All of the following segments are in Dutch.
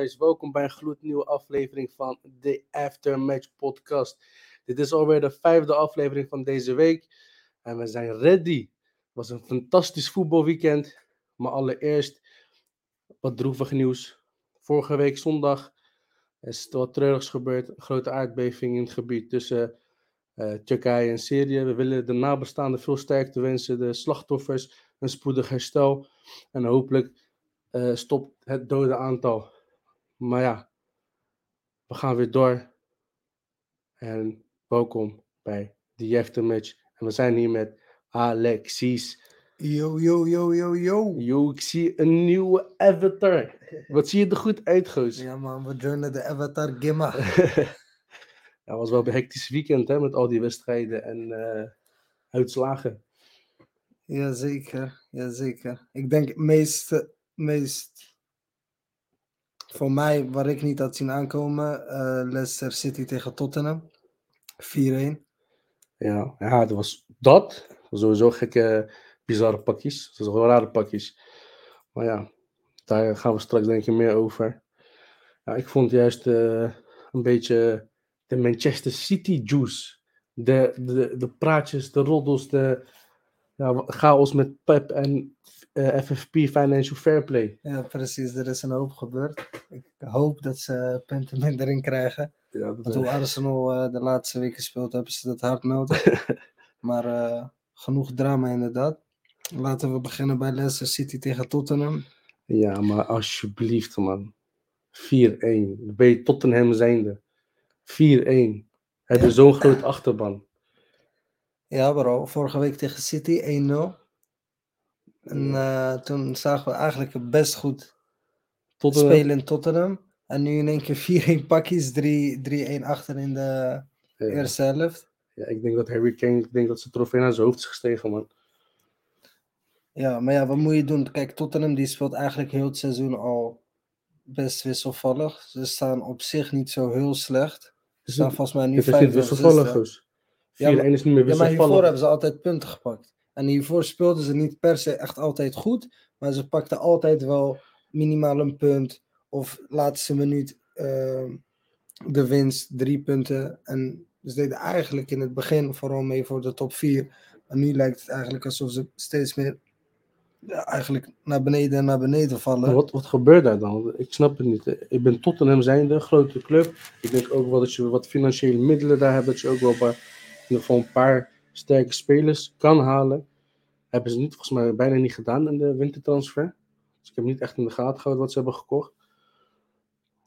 Welkom bij een gloednieuwe aflevering van de Aftermatch Podcast. Dit is alweer de vijfde aflevering van deze week. En we zijn ready. Het was een fantastisch voetbalweekend. Maar allereerst wat droevig nieuws. Vorige week zondag is er wat treurigs gebeurd. Een grote aardbeving in het gebied tussen uh, Turkije en Syrië. We willen de nabestaanden veel sterkte wensen. De slachtoffers een spoedig herstel. En hopelijk uh, stopt het dode aantal. Maar ja, we gaan weer door. En welkom bij de Aftermatch. En we zijn hier met Alexis. Yo, yo, yo, yo, yo. Yo, ik zie een nieuwe avatar. Wat zie je er goed uit, goos? Ja man, we joinen de avatar Gimma. Het was wel een hectisch weekend hè, met al die wedstrijden en uh, uitslagen. Jazeker, jazeker. Ik denk het meest, meest voor mij, waar ik niet had zien aankomen, uh, Leicester City tegen Tottenham. 4-1. Ja, ja, dat was dat. Sowieso gekke, bizarre pakjes. Dat was wel rare pakjes. Maar ja, daar gaan we straks denk ik meer over. Ja, ik vond juist uh, een beetje de Manchester City juice. De, de, de praatjes, de roddels, de ja, chaos met Pep en FFP Financial Fair Play. Ja, precies. Er is een hoop gebeurd. Ik hoop dat ze punten minder in krijgen. Ja, dat Want hoe Arsenal uh, de laatste weken speelt, hebben ze dat hard nodig. maar uh, genoeg drama inderdaad. Laten we beginnen bij Leicester City tegen Tottenham. Ja, maar alsjeblieft man. 4-1. Ben je Tottenham zijnde. 4-1. Hebben ja. zo'n groot achterban. Ja, bro. Vorige week tegen City 1-0. En uh, toen zagen we eigenlijk best goed Tottenham. spelen in Tottenham. En nu in één keer 4-1 pakjes, 3-1 achter in de ja. eerste helft. Ja, ik denk dat Harry Kane, ik denk dat zijn trofee naar zijn hoofd is gestegen, man. Ja, maar ja, wat moet je doen? Kijk, Tottenham die speelt eigenlijk heel het seizoen al best wisselvallig. Ze staan op zich niet zo heel slecht. Ze staan volgens mij nu 5 wisselvallig, dus. 4-1 ja, maar, is niet meer wisselvallig. Ja, maar hiervoor hebben ze altijd punten gepakt. En hiervoor speelden ze niet per se echt altijd goed, maar ze pakten altijd wel minimaal een punt of laatste minuut uh, de winst, drie punten. En ze deden eigenlijk in het begin vooral mee voor de top 4. Maar nu lijkt het eigenlijk alsof ze steeds meer eigenlijk naar beneden en naar beneden vallen. Wat, wat gebeurt daar dan? Ik snap het niet. Ik ben Tottenham zijnde, grote club. Ik denk ook wel dat je wat financiële middelen daar hebt. Dat je ook wel geval een paar sterke spelers kan halen. Hebben ze niet, volgens mij bijna niet gedaan in de wintertransfer. Dus ik heb niet echt in de gaten gehouden wat ze hebben gekocht.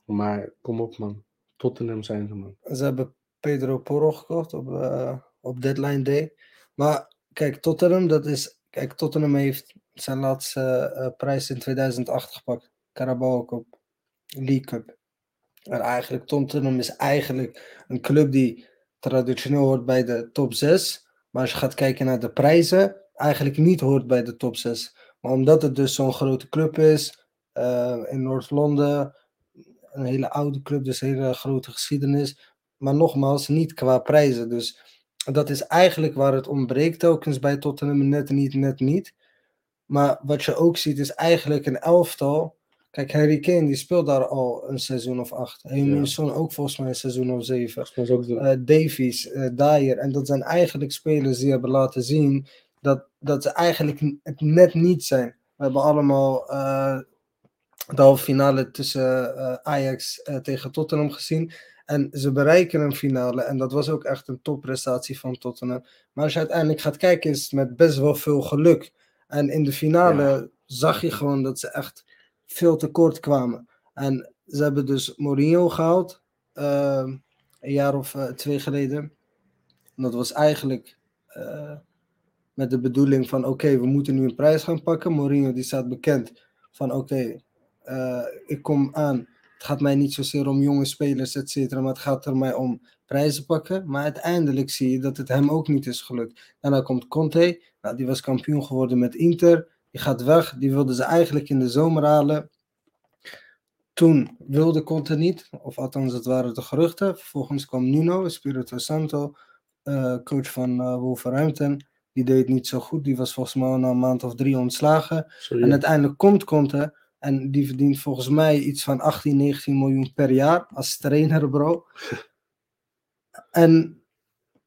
Maar kom op man, Tottenham zijn ze man. Ze hebben Pedro Porro gekocht op, uh, op deadline day. Maar kijk, Tottenham, dat is... Kijk, Tottenham heeft zijn laatste uh, prijs in 2008 gepakt. Carabao Cup, League Cup. En eigenlijk, Tottenham is eigenlijk een club die traditioneel hoort bij de top 6. Maar als je gaat kijken naar de prijzen, eigenlijk niet hoort bij de top 6. Maar omdat het dus zo'n grote club is, uh, in Noord-Londen, een hele oude club, dus een hele grote geschiedenis. Maar nogmaals, niet qua prijzen. Dus dat is eigenlijk waar het ontbreekt telkens bij Tottenham, net niet, net niet. Maar wat je ook ziet is eigenlijk een elftal. Kijk, Harry Kane die speelt daar al een seizoen of acht. Ja. ook volgens mij een seizoen of zeven. Uh, Davies, uh, Dyer. En dat zijn eigenlijk spelers die hebben laten zien dat, dat ze eigenlijk het net niet zijn. We hebben allemaal uh, de halve finale tussen uh, Ajax uh, tegen Tottenham gezien. En ze bereiken een finale. En dat was ook echt een topprestatie van Tottenham. Maar als je uiteindelijk gaat kijken, is het met best wel veel geluk. En in de finale ja. zag je gewoon dat ze echt veel tekort kwamen. En ze hebben dus Mourinho gehaald. een jaar of twee geleden. En dat was eigenlijk met de bedoeling van oké, we moeten nu een prijs gaan pakken. Mourinho die staat bekend van oké, uh, ik kom aan. Het gaat mij niet zozeer om jonge spelers, et cetera, maar het gaat er mij om prijzen pakken. Maar uiteindelijk zie je dat het hem ook niet is gelukt. Daarna komt Conte, nou, die was kampioen geworden met Inter. Die gaat weg, die wilden ze eigenlijk in de zomer halen. Toen wilde Conte niet, of althans het waren de geruchten. Vervolgens kwam Nuno, Spirito Santo, uh, coach van uh, Wolverhampton. Die deed niet zo goed. Die was volgens mij na een maand of drie ontslagen. Sorry. En uiteindelijk komt Conte. En die verdient volgens mij iets van 18, 19 miljoen per jaar als trainer, bro. En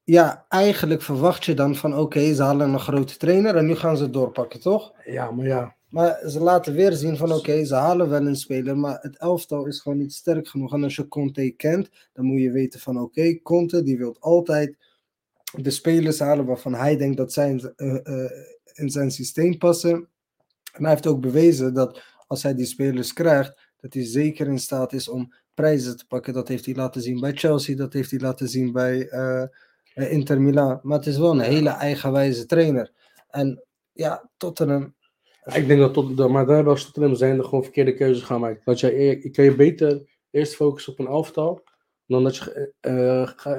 ja, eigenlijk verwacht je dan van oké, ze halen een grote trainer en nu gaan ze het doorpakken, toch? Ja, maar ja. Maar ze laten weer zien van oké, ze halen wel een speler, maar het elftal is gewoon niet sterk genoeg. En als je Conte kent, dan moet je weten van oké, Conte die wil altijd de spelers halen waarvan hij denkt dat zij in, eh, eh, in zijn systeem passen. En hij heeft ook bewezen dat als hij die spelers krijgt, dat hij zeker in staat is om prijzen te pakken. Dat heeft hij laten zien bij Chelsea, dat heeft hij laten zien bij eh, Inter Milan. Maar het is wel een hele eigenwijze trainer. En ja, Tottenham. Ik denk dat tot, dat- maar daar als Tottenham zijn er gewoon verkeerde keuzes gaan maken. Dat je, kan je beter eerst focussen op een elftal, dan dat je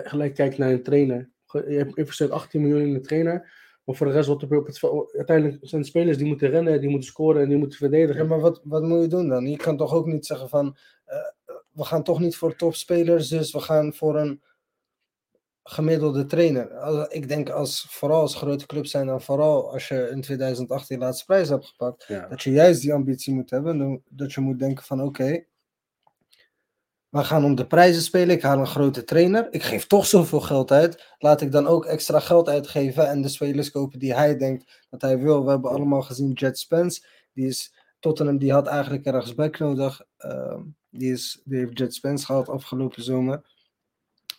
gelijk kijkt naar een trainer. Je hebt investeert 18 miljoen in de trainer, maar voor de rest wat er op het uiteindelijk zijn spelers die moeten rennen, die moeten scoren en die moeten verdedigen. Ja, maar wat, wat moet je doen dan? Je kan toch ook niet zeggen van. eh, we gaan toch niet voor topspelers, dus we gaan voor een gemiddelde trainer. Ik denk als vooral als grote clubs zijn en vooral als je in 2018 de laatste prijs hebt gepakt, Ja. dat je juist die ambitie moet hebben. Dat je moet denken van oké, we gaan om de prijzen spelen. Ik haal een grote trainer. Ik geef toch zoveel geld uit. Laat ik dan ook extra geld uitgeven en de spelers kopen die hij denkt dat hij wil. We hebben allemaal gezien Jet Spence. Die is Tottenham, die had eigenlijk een rechtsback nodig. Ehm, die, is, die heeft Jet Spence gehaald afgelopen zomer.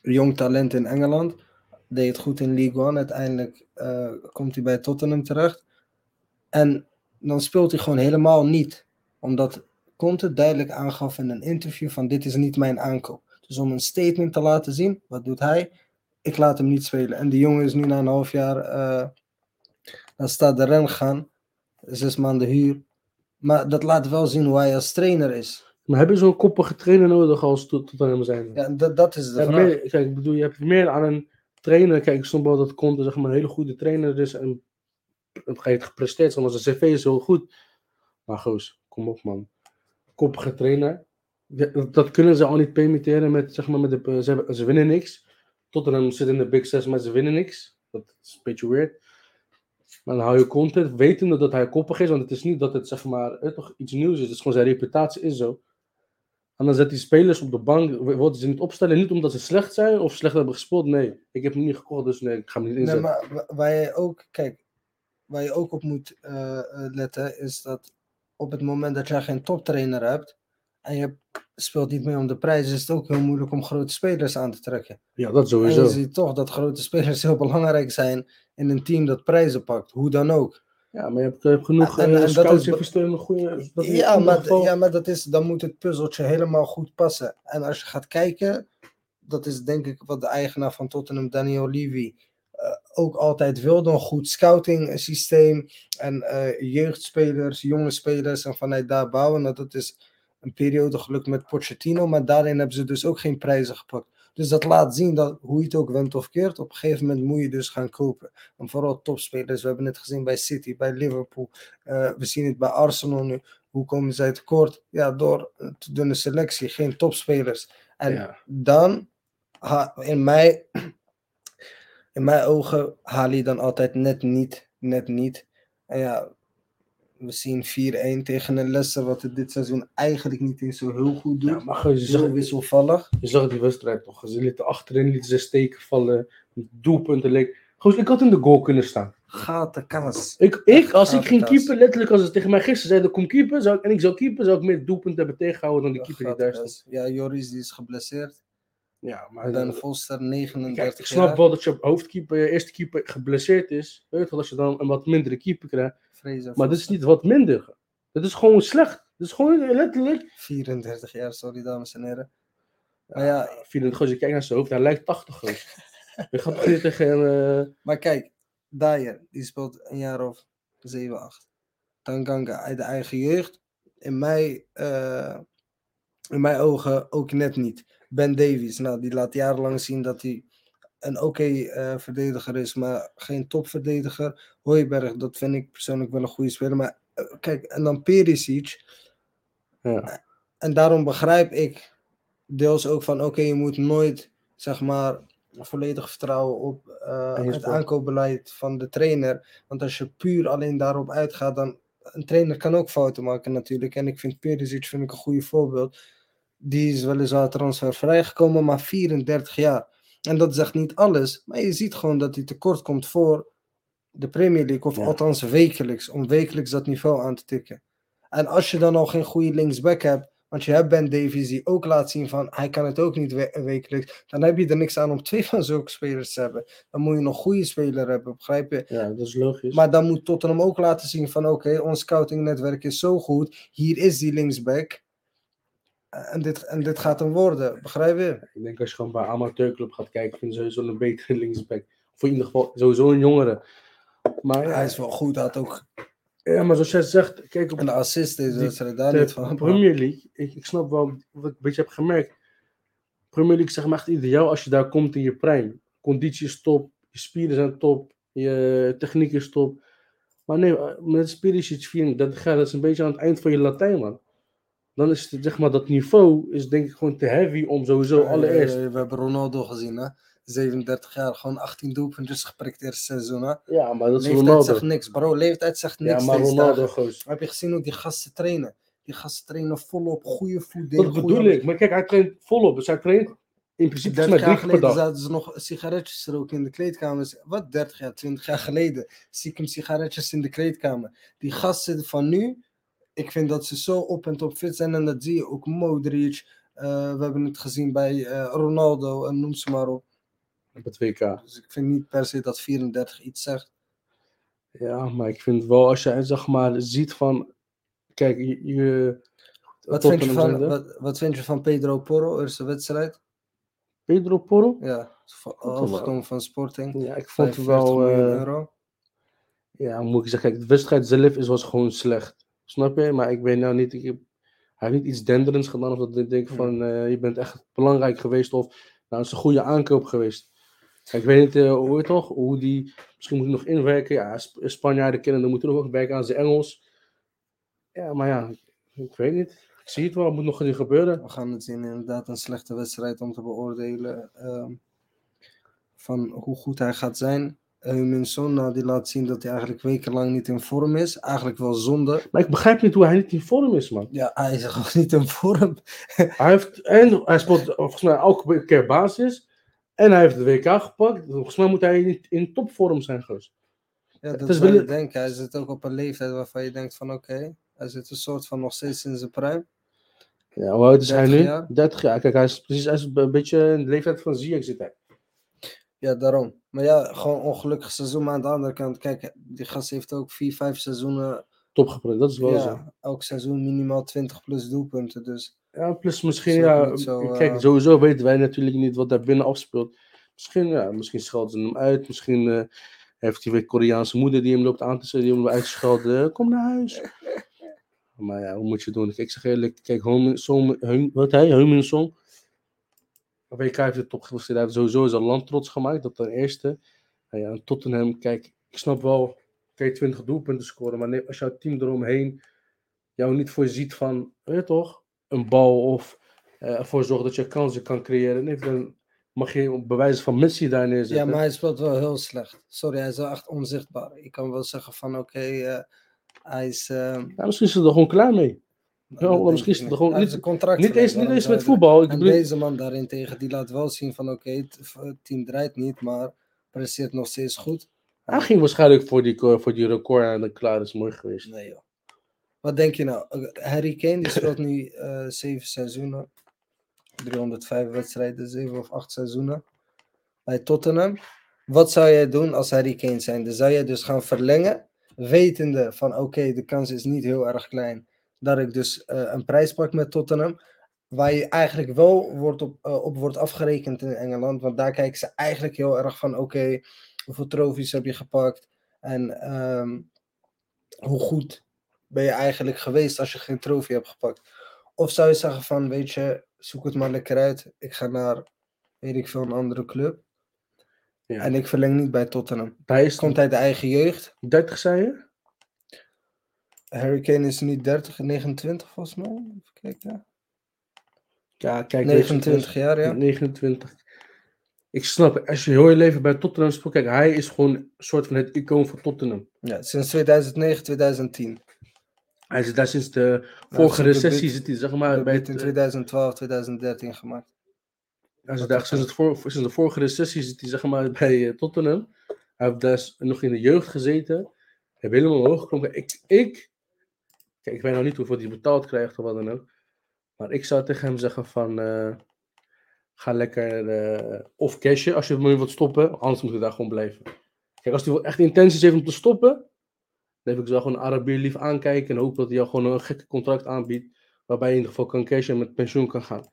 Jong talent in Engeland. Deed het goed in League One. Uiteindelijk eh, komt hij bij Tottenham terecht. En dan speelt hij gewoon helemaal niet. Omdat Conte duidelijk aangaf in een interview van dit is niet mijn aankoop. Dus om een statement te laten zien, wat doet hij? Ik laat hem niet spelen. En die jongen is nu na een half jaar eh naar Stade Rennes gegaan. Zes maanden huur. Maar dat laat wel zien hoe hij als trainer is. Maar heb je zo'n koppige trainer nodig als tot Tottenham zijn? Ja, dat, dat is de Ja, vraag. meer, kijk, ik bedoel, je hebt meer aan een trainer. Kijk, ik snap wel dat Conte zeg maar, een hele goede trainer is. En het heeft gepresteerd, want zijn cv is heel goed. Maar goos, kom op man. Koppige trainer. Dat, kunnen ze al niet permitteren met, zeg maar, met de, ze, hebben- ze winnen niks. Tottenham zit in de Big Six, maar ze winnen niks. Dat is een beetje weird. Maar dan hou je Conte, wetende dat hij koppig is. Want het is niet dat het zeg maar, eh, toch iets nieuws is. Het is gewoon zijn reputatie is zo. En dan zet hij spelers op de bank, worden ze niet opstellen. Niet omdat ze slecht zijn of slecht hebben gespeeld. Nee, ik heb hem niet gekocht, dus nee, ik ga hem niet Nee, inzetten. maar wa- waar je ook, kijk, waar je ook op moet eh, eh, letten, is dat op het moment dat jij geen toptrainer hebt en je speelt niet meer om de prijs, is het ook heel moeilijk om grote spelers aan te trekken. Ja, dat En sowieso. je ziet toch dat grote spelers heel belangrijk zijn in een team dat prijzen pakt, hoe dan ook. Ja, maar je hebt, je hebt genoeg En- en eh, dat is goede... dat Ja maar, ja, maar dat is, dan moet het puzzeltje helemaal goed passen. En als je gaat kijken, dat is denk ik wat de eigenaar van Tottenham, Daniel Levy, ook altijd wilde. Een goed scouting systeem en eh, jeugdspelers, jonge spelers en vanuit daar bouwen. Nou, dat is een periode gelukt met Pochettino, maar daarin hebben ze dus ook geen prijzen gepakt. Dus dat laat zien dat hoe je het ook went of keert, op een gegeven moment moet je dus gaan kopen. En vooral topspelers, we hebben het gezien bij City, bij Liverpool, eh, we zien het bij Arsenal nu. Hoe komen zij tekort? Ja, door een te dunne selectie, geen topspelers. En Ja. dan, in, mijn, in mijn ogen, haal je dan altijd net niet, net niet. En ja, we zien 4-1 tegen een Leicester, wat het dit seizoen eigenlijk niet eens zo heel goed doet. Ja, maar je, Zo zag, wisselvallig. je zag die wedstrijd toch. Ze lieten achterin, lieten ze steken vallen. Doelpunten leek. Goos, ik had in de goal kunnen staan. Gaten, kaas. Ik, ik als ik ging keeper, letterlijk als ze tegen mij gisteren zeiden, kom keeper, zou ik, en ik zou keeper, zou ik meer doelpunten hebben tegengehouden dan die keeper die daar stond. Ja, Joris die is geblesseerd. Ja, maar Ben Foster, 39 Kijk, ik snap wel dat je hoofdkeeper, je eerste keeper geblesseerd is. Weet je als je dan een wat mindere keeper krijgt. Fraser Maar dit is niet wat minder. Dit is gewoon slecht. Dit is gewoon letterlijk. 34 jaar, sorry dames en heren. Maar ja, 24, als je kijkt naar zijn hoofd, hij lijkt 80 gewoon. Je gaat toch niet tegen eh, Maar kijk, Dyer, die speelt een jaar of 7, 8. Tanganga uit de eigen jeugd. In mijn, eh, in mijn ogen ook net niet. Ben Davies, nou, die laat jarenlang zien dat hij een oké eh, verdediger is, maar geen topverdediger. Hooiberg, dat vind ik persoonlijk wel een goede speler. Maar eh, kijk, en dan Perisic. ja. En daarom begrijp ik deels ook van, oké, je moet nooit, zeg maar, volledig vertrouwen op eh, het aankoopbeleid van de trainer. Want als je puur alleen daarop uitgaat, dan een trainer kan ook fouten maken natuurlijk. En ik vind Perisic vind ik een goede voorbeeld. Die is weliswaar transfervrij gekomen, maar 34 jaar. En dat zegt niet alles, maar je ziet gewoon dat hij tekort komt voor de Premier League. Of Ja. althans wekelijks, om wekelijks dat niveau aan te tikken. En als je dan al geen goede linksback hebt, want je hebt Ben Davies die ook laat zien van hij kan het ook niet we- wekelijks, dan heb je er niks aan om twee van zulke spelers te hebben. Dan moet je nog goede speler hebben, begrijp je? Ja, dat is logisch. Maar dan moet Tottenham ook laten zien van oké, ons scoutingnetwerk is zo goed, hier is die linksback. En dit, en dit gaat hem worden, begrijp je? Ik denk als je gewoon bij amateurclub gaat kijken, vind je sowieso een betere linksback. Of in ieder geval sowieso een jongere. Maar ja, Hij is wel goed, hij had ook ja, maar zoals jij zegt, kijk op een assist deze Die- wedstrijd, daar de niet van. Premier League. Ik, ik snap wel wat ik een beetje heb gemerkt. Premier League is zeg maar echt ideaal als je daar komt in je prime. Conditie is top, je spieren zijn top, je techniek is top. Maar nee, eh, met Spiricic 34 jaar, dat is een beetje aan het eind van je Latijn, man. Dan is het, zeg maar, dat niveau is denk ik gewoon te heavy om sowieso allereerst. We hebben Ronaldo gezien, hè? 37 jaar, gewoon 18 doelpuntjes geprikt eerste seizoen, hè? Ja, maar dat is Leeftijd Ronaldo. zegt niks, bro. Leeftijd zegt niks. Ja, maar Ronaldo, goos. Heb je gezien hoe die gasten trainen? Die gasten trainen volop, goede voeding. Dat bedoel ik. Maar kijk, hij traint volop. Dus hij traint in principe 30 maar jaar geleden dag. zaten ze nog sigaretjes roken in de kleedkamers. Wat 30 jaar, 20 jaar geleden zie ik hem sigaretjes in de kleedkamer. Die gasten van nu, ik vind dat ze zo op en top fit zijn. En dat zie je ook Modric. eh, we hebben het gezien bij eh, Ronaldo en noem ze maar op. Op het WK. Dus ik vind niet per se dat 34 iets zegt. Ja, maar ik vind wel, als je zeg maar ziet van. Kijk, je. je Wat vind, je van, wat, wat vind je van Pedro Porro, eerste wedstrijd? Pedro Porro? Ja, overgekomen van Sporting. Ja, ik vond het 45 wel. eh, euro. ja, moet ik zeggen, kijk, de wedstrijd zelf is, was gewoon slecht. Snap je? Maar ik weet nou niet. Ik heb, hij heeft niet iets denderends gedaan. Of dat ik denk van eh, je bent echt belangrijk geweest. Of nou, het is een goede aankoop geweest. Ik weet niet eh, hoe het toch, hoe die. Misschien moet hij nog inwerken. Ja, Sp- Spanjaarden kennen, dan moeten nog ook werken aan zijn Engels. Ja, maar ja, ik weet niet. Ik zie het wel, het moet nog niet gebeuren. We gaan het zien, inderdaad een slechte wedstrijd om te beoordelen ehm, van hoe goed hij gaat zijn. Nou, die laat zien dat hij eigenlijk wekenlang niet in vorm is. Eigenlijk wel zonde. Maar ik begrijp niet hoe hij niet in vorm is, man. Ja, hij is gewoon niet in vorm. Hij heeft, en hij speelt volgens mij elke keer basis. En hij heeft de WK gepakt. Volgens mij moet hij in, in topvorm zijn geweest. Ja, dat is wel je denken. Hij zit ook op een leeftijd waarvan je denkt van oké, hij zit een soort van nog steeds in zijn prime. Ja, hoe oud is hij 30 nu? jaar. 30 jaar. Kijk, hij is precies hij is een beetje in de leeftijd van Ziyech zit hij. Ja, daarom. Maar ja, gewoon ongelukkig seizoen. Maar aan de andere kant, kijk, die gast heeft ook vier, vijf seizoenen. Top dat is wel zo. Ja, elk seizoen minimaal 20 plus doelpunten. Dus Ja, plus misschien, ja, zo, kijk, eh, sowieso weten wij natuurlijk niet wat daar binnen afspeelt. Misschien, ja, misschien schelden ze hem uit. Misschien eh, heeft hij weer Koreaanse moeder die hem loopt aan te zetten, die hem uitschelden. Eh, Kom naar huis. Maar ja, hoe moet je doen? Kijk, ik zeg eerlijk, kijk, Heung- Song- wat hij, Heung-min Song. WK heeft het top. Hij heeft sowieso zijn land trots gemaakt, dat ten eerste. En ja, en Tottenham, kijk, ik snap wel, kan je 20 doelpunten scoren, maar als jouw team eromheen jou niet voorziet van, weet je toch, een bal of eh, ervoor zorgt dat je kansen kan creëren, nee, dan mag je bewijs van Messi daar ja, neerzetten. maar hij speelt wel heel slecht. Sorry, hij is wel echt onzichtbaar. Ik kan wel zeggen van oké, eh, hij is... eh, Ja, misschien is hij er gewoon klaar mee. Ja, misschien is het gewoon niet- een contract Niet eens, niet eens met voetbal. Ik En bedoel, deze man daarentegen, die laat wel zien van oké, het team draait niet, maar presteert nog steeds goed. hij ging waarschijnlijk voor die, voor die record en dan klaar is mooi geweest. Nee joh. Wat denk je nou? Eh, Harry Kane die speelt nu eh zeven seizoenen. 305 wedstrijden, zeven of acht seizoenen. Bij Tottenham. Wat zou jij doen als Harry Kane zijn? Dan zou jij dus gaan verlengen. Wetende van oké, de kans is niet heel erg klein. Dat ik dus eh, een prijs pak met Tottenham. Waar je eigenlijk wel wordt op, eh, op wordt afgerekend in Engeland. Want daar kijken ze eigenlijk heel erg van oké, hoeveel trofies heb je gepakt? En ehm, hoe goed ben je eigenlijk geweest als je geen trofee hebt gepakt? Of zou je zeggen van, weet je, zoek het maar lekker uit. Ik ga naar, weet ik veel, een andere club. Ja. En ik verleng niet bij Tottenham. hij is Komt uit de eigen jeugd. 30, zei je? Harry Kane is nu 30, 29 volgens mij. Even kijken. Ja, kijk. weet je, 29 jaar, ja. 29. Ik snap, als je heel je leven bij Tottenham speelt, kijk, hij is gewoon een soort van het icoon van Tottenham. ja. Sinds 2009, 2010. Hij zit daar sinds de vorige recessie, zit hij zeg maar bij het, in eh, 2012, 2013 gemaakt. hij zit daar sinds, het voor, sinds de vorige recessie zit hij zeg maar bij eh, Tottenham. Hij heeft daar nog in de jeugd gezeten. Hij heeft helemaal omhoog geklommen. Ik, ik, kijk, ik weet nog niet hoeveel hij betaald krijgt of wat dan ook. Maar ik zou tegen hem zeggen van, eh, ga lekker eh, of cashen als je het wilt stoppen. Anders moet je daar gewoon blijven. Kijk, als hij echt intenties heeft om te stoppen, dan heb ik zo gewoon Arabier lief aankijken en hoop dat hij jou gewoon een gekke contract aanbiedt. Waarbij je in ieder geval kan cashen en met pensioen kan gaan.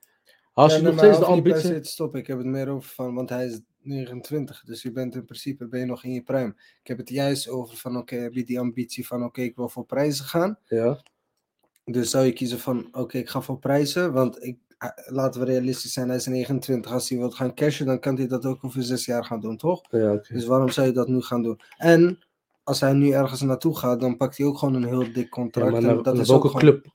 Als je nog steeds de ambitie... stoppen. Ik heb het meer over van, want hij is 29, dus je bent in principe ben je nog in je prime. Ik heb het juist over van, oké, heb je die ambitie van, oké, ik wil voor prijzen gaan. Ja, Dus zou je kiezen van, oké, ik ga voor prijzen, want ik, ah, laten we realistisch zijn, hij is 29. Als hij wilt gaan cashen, dan kan hij dat ook over zes jaar gaan doen, toch? ja. Dus waarom zou je dat nu gaan doen? En als hij nu ergens naartoe gaat, dan pakt hij ook gewoon een heel dik Ja, contract. en dat naar is welke ook gewoon- club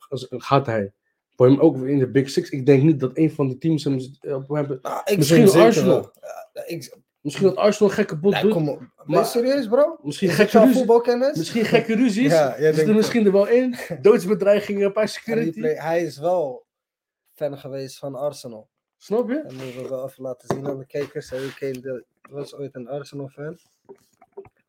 gaat hij? Voor hem ook in de Big Six? Ik denk niet dat een van die teams hem... eh, op hem- Nou, ik Misschien Arsenal. Ik, Misschien dat Arsenal een gekke bot nee, doet. kom op. Maar- serieus, bro? Misschien Is gekke jouw ruzie. voetbalkennis? Misschien gekke ruzies. Ja, denkt er misschien er wel in. Doodsbedreigingen, een paar security. play- hij is wel fan geweest van Arsenal. Snap je? En moeten we wel even laten zien aan de kijkers. Harry Kane de- was ooit een Arsenal-fan.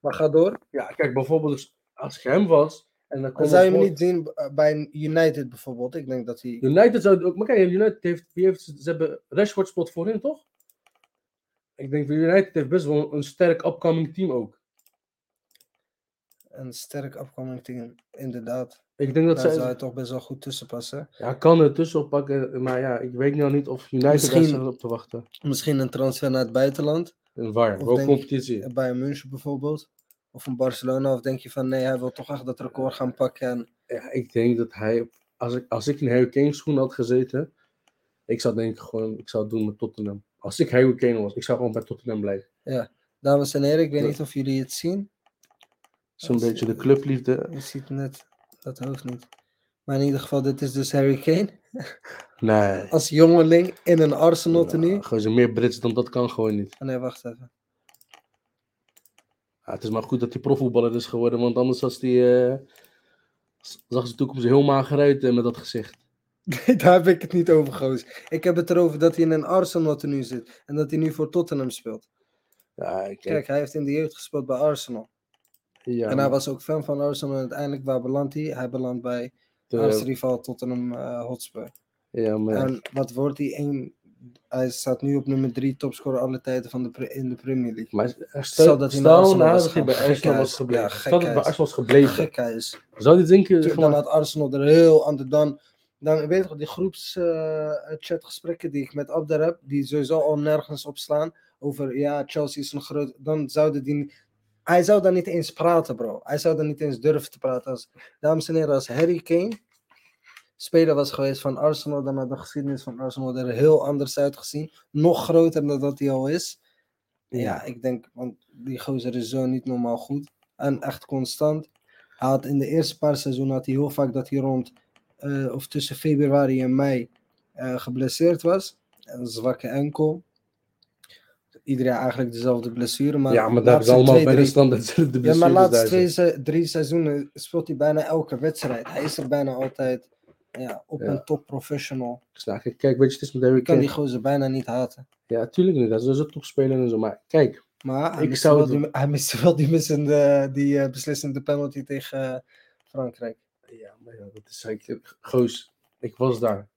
Maar ga door. Ja, kijk, bijvoorbeeld dus als ik hem was... En dan zou je hem niet zien eh, bij United bijvoorbeeld. Ik denk dat hij... United zou ook... Maar kijk, United heeft... Wie heeft ze hebben Rashford spot voorin, toch? Ik denk dat United heeft best wel een sterk upcoming team ook. Een sterk upcoming team, inderdaad. Ik denk dat Daar zij... zou hij toch best wel goed tussen passen. Ja, kan er tussenop pakken, maar ja, ik weet nou niet of United Misschien- daar op te wachten. Misschien een transfer naar het buitenland. En waar? Of Welke competitie? Bij München bijvoorbeeld. Of een Barcelona. Of denk je van nee, hij wil toch echt dat record gaan pakken. En Ja, ik denk dat hij, als ik, als ik in Harry Kane schoen had gezeten, ik zou denk ik gewoon, ik zou het doen met Tottenham. Als ik Harry Kane was, ik zou gewoon bij Tottenham blijven. dames en heren, ik weet Ja. niet of jullie het zien. Zo'n beetje de clubliefde. Je ziet net dat hoofd niet. Maar in ieder geval, dit is dus Harry Kane. Nee. Als jongeling in een Arsenal tenue. Nou, gewoon zo meer Brits dan dat kan gewoon niet. Oh nee, wacht even. Ja, het is maar goed dat hij profvoetballer is geworden, want anders was die, eh, zag zijn toekomst heel mager uit eh, met dat gezicht. Nee, daar heb ik het niet over, goos. Ik heb het erover dat hij in een Arsenal tenue zit. En dat hij nu voor Tottenham speelt. Ja, kijk. Kijk, hij heeft in de jeugd gespeeld bij Arsenal. ja, en hij was ook fan van Arsenal. En uiteindelijk, waar belandt hij? Hij belandt bij de- aartsrivaal Tottenham eh, Hotspur. ja, maar. En wat wordt hij? Eén, hij staat nu op nummer 3 topscorer alle tijden van de pre- in de Premier League. Maar Stel dat hij nou was dat hij bij. Arsenal was gebleven. Ja, stel dat hij bij. Arsenal was gebleven. Zou je denken, zeg dan had Arsenal er heel anders dan. Dan weet je die groepschatgesprekken die ik met Abder heb, die sowieso al nergens op slaan. Over ja, Chelsea is een groot. Dan zouden die. Hij zou daar niet eens praten, bro. Hij zou daar niet eens durven te praten. Als, dames en heren, als Harry Kane speler was geweest van Arsenal, dan had de geschiedenis van Arsenal er heel anders uitgezien. Nog groter dan dat hij al is. Ja, ik denk, want die gozer is zo niet normaal goed. En echt constant. Hij had in de eerste paar seizoenen had hij heel vaak dat hij rond eh, of tussen februari en mei eh, geblesseerd was. Een zwakke enkel. Iedereen eigenlijk dezelfde blessure. Maar ja, maar daar ze laatste allemaal twee, bij de standaard de Ja, maar daar laatste twee, drie seizoenen speelt hij bijna elke wedstrijd. Hij is er bijna altijd ja, op Ja. een top professional. Nou, kijk, kijk, weet je, het is met Harry kan die gozer bijna niet haten. Ja, tuurlijk niet. Dat is een topspeler en zo. Maar kijk, Maar hij Ik miste, zou wel die, hij miste wel die, missende, die eh, beslissende penalty tegen Frankrijk. Ja, maar ja, dat is ik, Goos, ik was daar.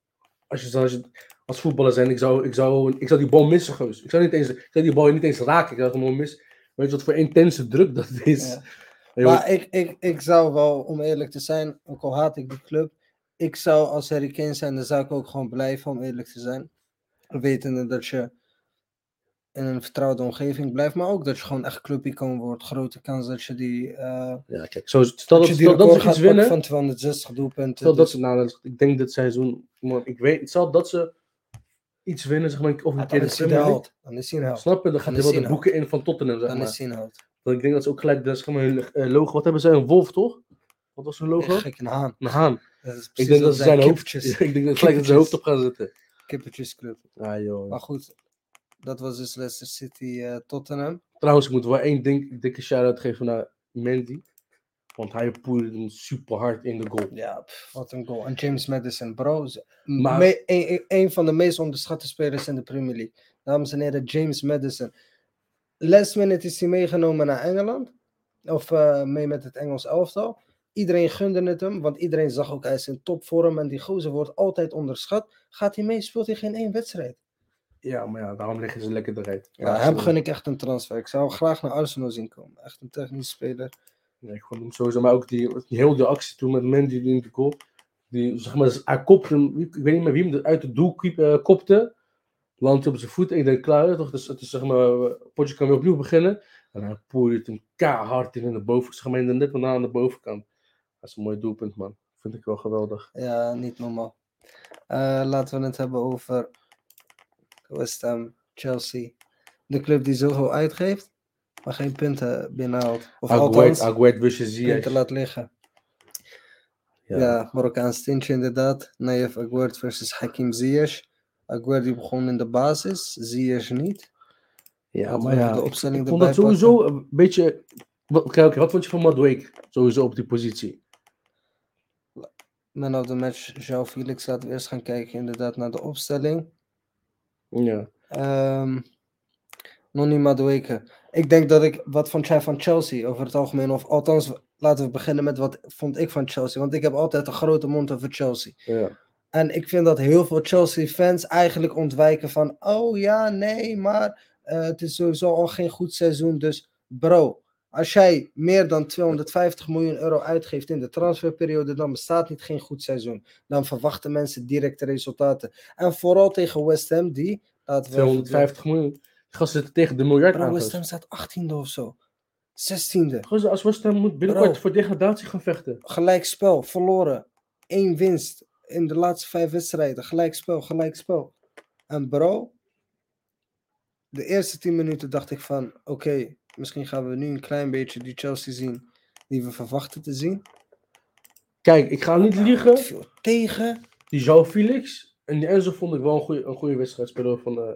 Als je, als je als voetballer zijn, ik zou, ik, zou, ik zou die bal missen, Goos. Ik zou, niet eens, ik zou die bal niet eens raken, ik zou hem gewoon missen. Weet je wat voor intense druk dat is? Ja. Maar ik, ik, ik zou wel, om eerlijk te zijn, ook al haat ik die club, ik zou als Harry Kane zijn, dan zou ik ook gewoon blijven, om eerlijk te zijn. Wetende dat je in een vertrouwde omgeving blijft, maar ook dat je gewoon echt clubicoon wordt. Grote kans dat je die, eh Ja, kijk, zo, stel dat dat, stel dat ze gaat iets winnen. van 260 doelpunten. Stel dat dus- ze, nou, ik denk dit seizoen, man, ik weet, stel dat ze iets winnen, zeg maar, of een Ah, keer dan de Premier League. Dan is hij een held. Snap je? Dan gaat Dan hij wel de boeken in van Tottenham, zeg Dan maar. is hij een held. Want ik denk dat ze ook gelijk, dat is gewoon hun eh, logo. Wat hebben ze? Een wolf, toch? Wat was hun logo? Echt gek, een haan. Een haan. Ik denk dat ze zijn hoofd, ik denk dat gelijk dat ze zijn hoofd op gaan zetten. Kippertjesclub. Ah, joh. Maar goed, dat was dus Leicester City eh, Tottenham. Trouwens, ik moet wel één ding, dikke shout-out geven naar Mandy. Want hij poelde hem super hard in de goal. Ja, pff, wat een goal. En James Madison, bro. Maar- me- een, een- een van de meest onderschatte spelers in de Premier League. Dames en heren, James Madison. Last minute is hij meegenomen naar Engeland. Of eh, mee met het Engels elftal. Iedereen gunde het hem, want iedereen zag ook hij is in topvorm. En die gozer wordt altijd onderschat. Gaat hij mee, speelt hij geen één wedstrijd. Ja, maar ja, daarom liggen ze lekker eruit. Ja, hem gun ik echt een transfer. Ik zou hem graag naar Arsenal zien komen. Echt een technische speler. Ja, ik vond hem sowieso, maar ook die, die heel de actie toen met Mandy die in de goal. Die, zeg maar, hij kopte hem, ik weet niet meer wie hem uit het doel kiep- eh, kopte. Landde op zijn voet. Ik denk, klaar, toch? Dus het is zeg maar, potje kan weer opnieuw beginnen. En hij poelde hem keihard in, de boven, zeg maar, de net waarna aan de bovenkant. Dat is een mooi doelpunt, man. Vind ik wel geweldig. Ja, niet normaal. Eh, laten we het hebben over West Ham, Chelsea. De club die zoveel uitgeeft, maar geen punten binnenhaalt. Of Aguert, althans, Ziyech. punten laat liggen. Ja, Ja. Marokkaans tintje inderdaad. Nayef Aguert versus Hakim Ziyech. Aguert die begon in de basis, Ziyech niet. Ja, maar ja, de opstelling ik vond dat sowieso een beetje... Wat, wat vond je van Madwake? Sowieso op die positie. Man of the match, João Felix. Laten we eerst gaan kijken inderdaad naar de opstelling. Ja. Ehm Nonny Madueke. Ik denk dat ik wat vond jij van Chelsea over het algemeen, of althans, laten we beginnen met wat vond ik van Chelsea. Want ik heb altijd een grote mond over Chelsea. ja. En ik vind dat heel veel Chelsea-fans eigenlijk ontwijken van, oh ja, nee, maar eh, het is sowieso al geen goed seizoen. Dus bro, als jij meer dan 250 miljoen euro uitgeeft in de transferperiode, dan bestaat niet geen goed seizoen. Dan verwachten mensen directe resultaten. En vooral tegen West Ham, die, laten we even- 250 miljoen. Gasten zitten tegen de miljard aan. West Ham staat 18e of zo. 16e. Gozer, als West Ham moet binnenkort Bro. voor degradatie gaan vechten. Gelijk spel, verloren. Eén winst in de laatste vijf wedstrijden. Gelijk spel, gelijk spel. En bro, de eerste 10 minuten dacht ik van, oké, misschien gaan we nu een klein beetje die Chelsea zien die we verwachten te zien. Kijk, ik ga niet liegen. Veel tegen. Die João Felix en die Enzo vond ik wel een goede, een goede wedstrijdspeler. Van eh,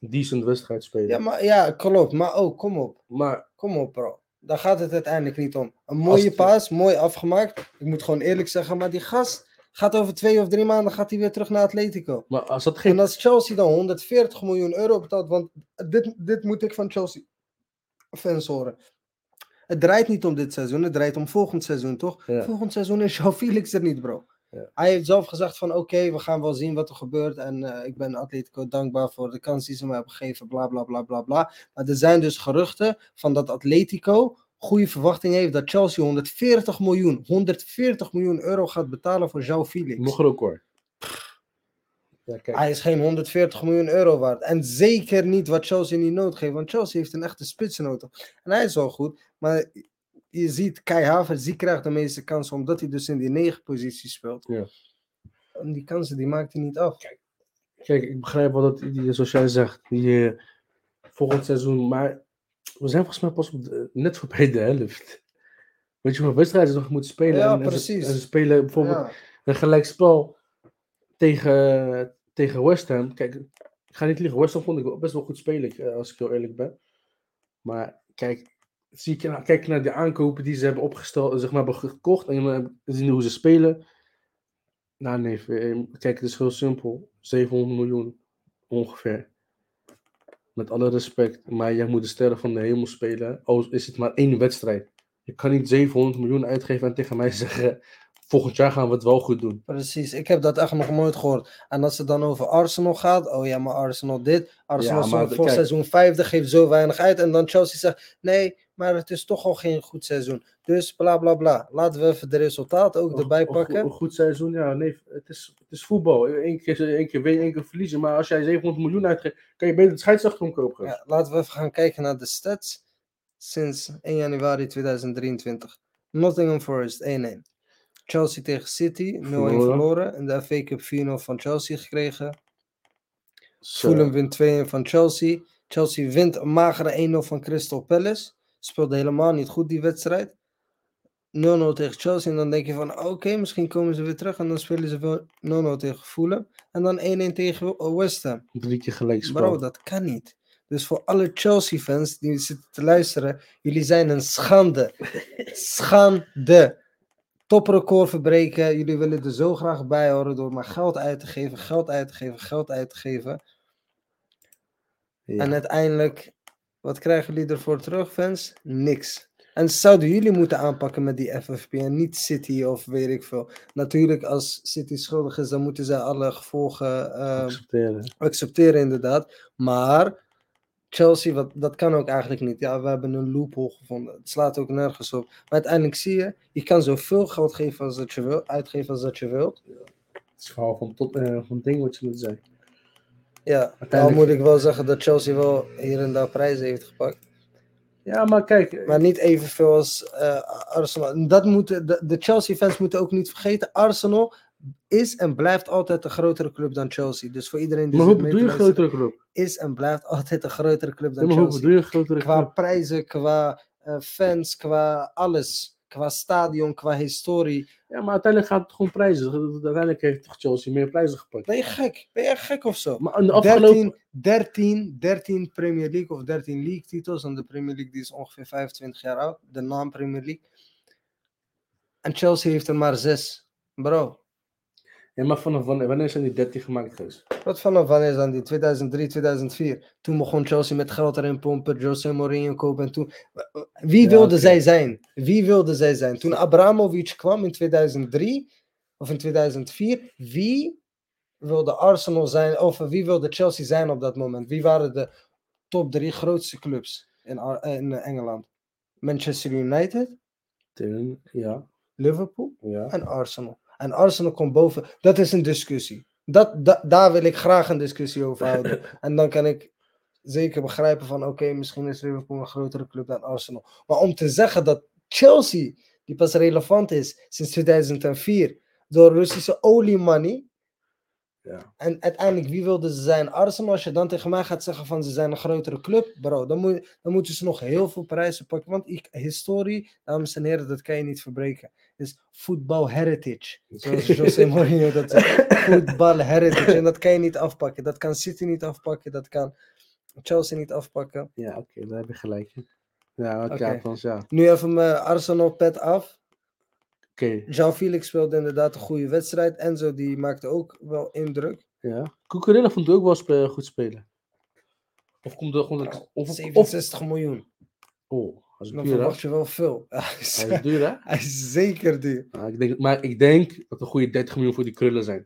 een decent wedstrijdspeler. Ja, maar ja, klopt. Maar ook, kom op. maar Kom op, bro. Daar gaat het uiteindelijk niet om. Een mooie het- paas, mooi afgemaakt. Ik moet gewoon eerlijk zeggen, maar die gast gaat over twee of drie maanden gaat hij weer terug naar Atletico. Maar als dat En geen. als Chelsea dan 140 miljoen euro betaalt, want dit, dit moet ik van Chelsea Het draait niet om dit seizoen, het draait om volgend seizoen, toch? Ja. Volgend seizoen is João Felix er niet, bro. Ja. Hij heeft zelf gezegd van oké, we gaan wel zien wat er gebeurt. En eh, ik ben Atletico dankbaar voor de kans die ze me hebben gegeven, bla bla bla bla bla. Maar er zijn dus geruchten van dat Atletico goede verwachting heeft dat Chelsea 140 miljoen, 140 miljoen euro gaat betalen voor João Felix. Nog een record. Ja, kijk. Hij is geen 140 miljoen euro waard. En zeker niet wat Chelsea niet nodig heeft. Want Chelsea heeft een echte spits nodig. En hij is wel goed. Maar je ziet, Kai Havertz, die krijgt de meeste kansen. Omdat hij dus in die negen positie speelt. Ja. En die kansen, die maakt hij niet af. Kijk, ik begrijp wel dat die, zoals jij zegt, die eh, volgend seizoen, maar we zijn volgens mij pas op de- net voorbij de helft. Weet je hoeveel wedstrijden nog moeten spelen? Ja, en, en ze- precies. En ze spelen bijvoorbeeld Ja. een gelijkspel tegen, tegen West Ham. Kijk, ik ga niet liegen, West Ham vond ik best wel goed spelen, eh, als ik heel eerlijk ben. Maar kijk, zie ik, kijk naar de aankopen die ze hebben opgesteld, zeg maar, hebben gekocht en je zien hoe ze spelen. Nou nee, eh, kijk, het is heel simpel. 700 miljoen ongeveer. Met alle respect, maar jij moet de sterren van de hemel spelen. Al is het maar één wedstrijd. Je kan niet 700 miljoen uitgeven en tegen mij zeggen: volgend jaar gaan we het wel goed doen. Precies, ik heb dat echt nog nooit gehoord. En als het dan over Arsenal gaat, oh ja, maar Arsenal dit. Arsenal Ja, voor kijk. seizoen vijfde, geeft zo weinig uit. En dan Chelsea zegt, nee, maar het is toch al geen goed seizoen. Dus bla bla bla. Laten we even de resultaten ook erbij Een, pakken. een goed seizoen, ja, nee, het is, het is voetbal. Eén keer, één keer winnen, één keer verliezen. Maar als jij 700 miljoen uitgeeft, kan je beter de scheidsrechter omkopen. Ja, laten we even gaan kijken naar de stats sinds 1 januari 2023. Nottingham Forest 1-1. Chelsea tegen City 0-1 verloren. In de FA Cup 4-0 van Chelsea gekregen. Zo. Fulham wint 2-1 van Chelsea. Chelsea wint een magere 1-0 van Crystal Palace. Speelde helemaal niet goed die wedstrijd. 0-0 tegen Chelsea. En dan denk je van oké, misschien komen ze weer terug. En dan spelen ze wel 0-0 tegen Fulham. En dan 1-1 tegen West Ham. Drie keer gelijk spel. Bro, dat kan niet. Dus voor alle Chelsea-fans die zitten te luisteren, jullie zijn een schande. Schande. Toprecord verbreken. Jullie willen er zo graag bij horen door maar geld uit te geven, geld uit te geven, geld uit te geven. Ja. En uiteindelijk, wat krijgen jullie ervoor terug, fans? Niks. En zouden jullie moeten aanpakken met die FFP en niet City of weet ik veel. Natuurlijk, als City schuldig is, dan moeten zij alle gevolgen ehm, accepteren. accepteren, inderdaad. Maar Chelsea, wat, dat kan ook eigenlijk niet. Ja, we hebben een loophole gevonden. Het slaat ook nergens op. Maar uiteindelijk zie je, je kan zoveel geld geven als dat je wil, uitgeven als dat je wilt. Het is gewoon van, tot, eh, van ding wat je moet zeggen. Ja, dan Uiteindelijk- moet ik wel zeggen dat Chelsea wel hier en daar prijzen heeft gepakt. Ja, maar kijk, Maar niet evenveel als eh, Arsenal. En Dat moeten, de, de Chelsea-fans moeten ook niet vergeten. Arsenal is en blijft altijd een grotere club dan Chelsea. Dus voor iedereen die maar hoe bedoel je grotere club? is en blijft altijd een grotere club dan hoe Chelsea. je grotere Qua prijzen, qua eh, fans, qua alles. Qua stadion, qua historie. Ja, maar uiteindelijk gaat het gewoon prijzen. Uiteindelijk heeft toch Chelsea meer prijzen gepakt. Ben je gek? Ben je gek of zo? Maar de afgelopen... 13, 13, 13 Premier League of 13 League titels. En de Premier League die is ongeveer 25 jaar oud. De naam Premier League. En Chelsea heeft er maar 6. Bro, Ja, maar vanaf wanneer, wanneer zijn die 13 gemaakt geweest? wat vanaf wanneer dan die? 2003, 2004. Toen begon Chelsea met geld erin pompen. Jose Mourinho kopen. En toen... Wie Ja, wilde zij zijn? Wie wilde zij zijn? Toen Abramovic kwam in 2003 of in 2004. Wie wilde Arsenal zijn? Of wie wilde Chelsea zijn op dat moment? Wie waren de top drie grootste clubs in, Ar- in Engeland? Manchester United, Ten, ja, Liverpool ja. en Arsenal. En Arsenal komt boven. Dat is een discussie. Dat, da- daar wil ik graag een discussie over houden. en dan kan ik zeker begrijpen van oké, misschien is Liverpool een grotere club dan Arsenal. Maar om te zeggen dat Chelsea, die pas relevant is sinds 2004, door Russische oliemoney. Ja. En uiteindelijk, wie wilde ze zijn? Arsenal, als je dan tegen mij gaat zeggen van ze zijn een grotere club, bro, dan, moet, dan moeten ze nog heel veel prijzen pakken. Want ik, historie, dames en heren, dat kan je niet verbreken. Is voetbal heritage. Zoals Jose Mourinho dat zegt. Voetbal heritage. En dat kan je niet afpakken. Dat kan City niet afpakken. Dat kan Chelsea niet afpakken. Ja, oké, daar heb je gelijk. Ja, oké, Oké. althans, ja. Oké, Nu even mijn Arsenal pet af. Jean Felix speelde inderdaad een goede wedstrijd. Enzo die maakte ook wel indruk. ja. Cucurella vond ook wel goed spelen. Of komt er gewoon... of, 67 miljoen. oh, Dan duur, hè? verwacht je wel veel. Hij is, Hij is duur, hè? hij is zeker duur. Ja, ik denk, maar ik denk dat een goede 30 miljoen voor die krullen zijn.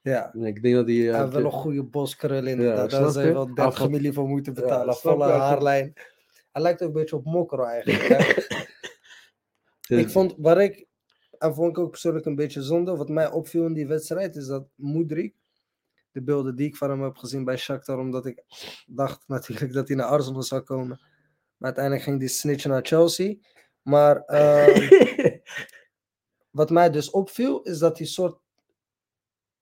Ja. En Ik denk dat die... Hij heeft wel een goede boskrul inderdaad. snap Daar zou je je? wel Hij 30 valt- miljoen voor moeten Ja, betalen. Volle haarlijn. Hij lijkt ook een beetje op Mokro eigenlijk. ik vond, waar ik, en vond ik ook persoonlijk een beetje zonde, wat mij opviel in die wedstrijd, is dat Moedrik, de beelden die ik van hem heb gezien bij Shakhtar, omdat ik dacht natuurlijk dat hij naar Arsenal zou komen. Maar uiteindelijk ging die snitchen naar Chelsea. Maar ehm, wat mij dus opviel, is dat hij soort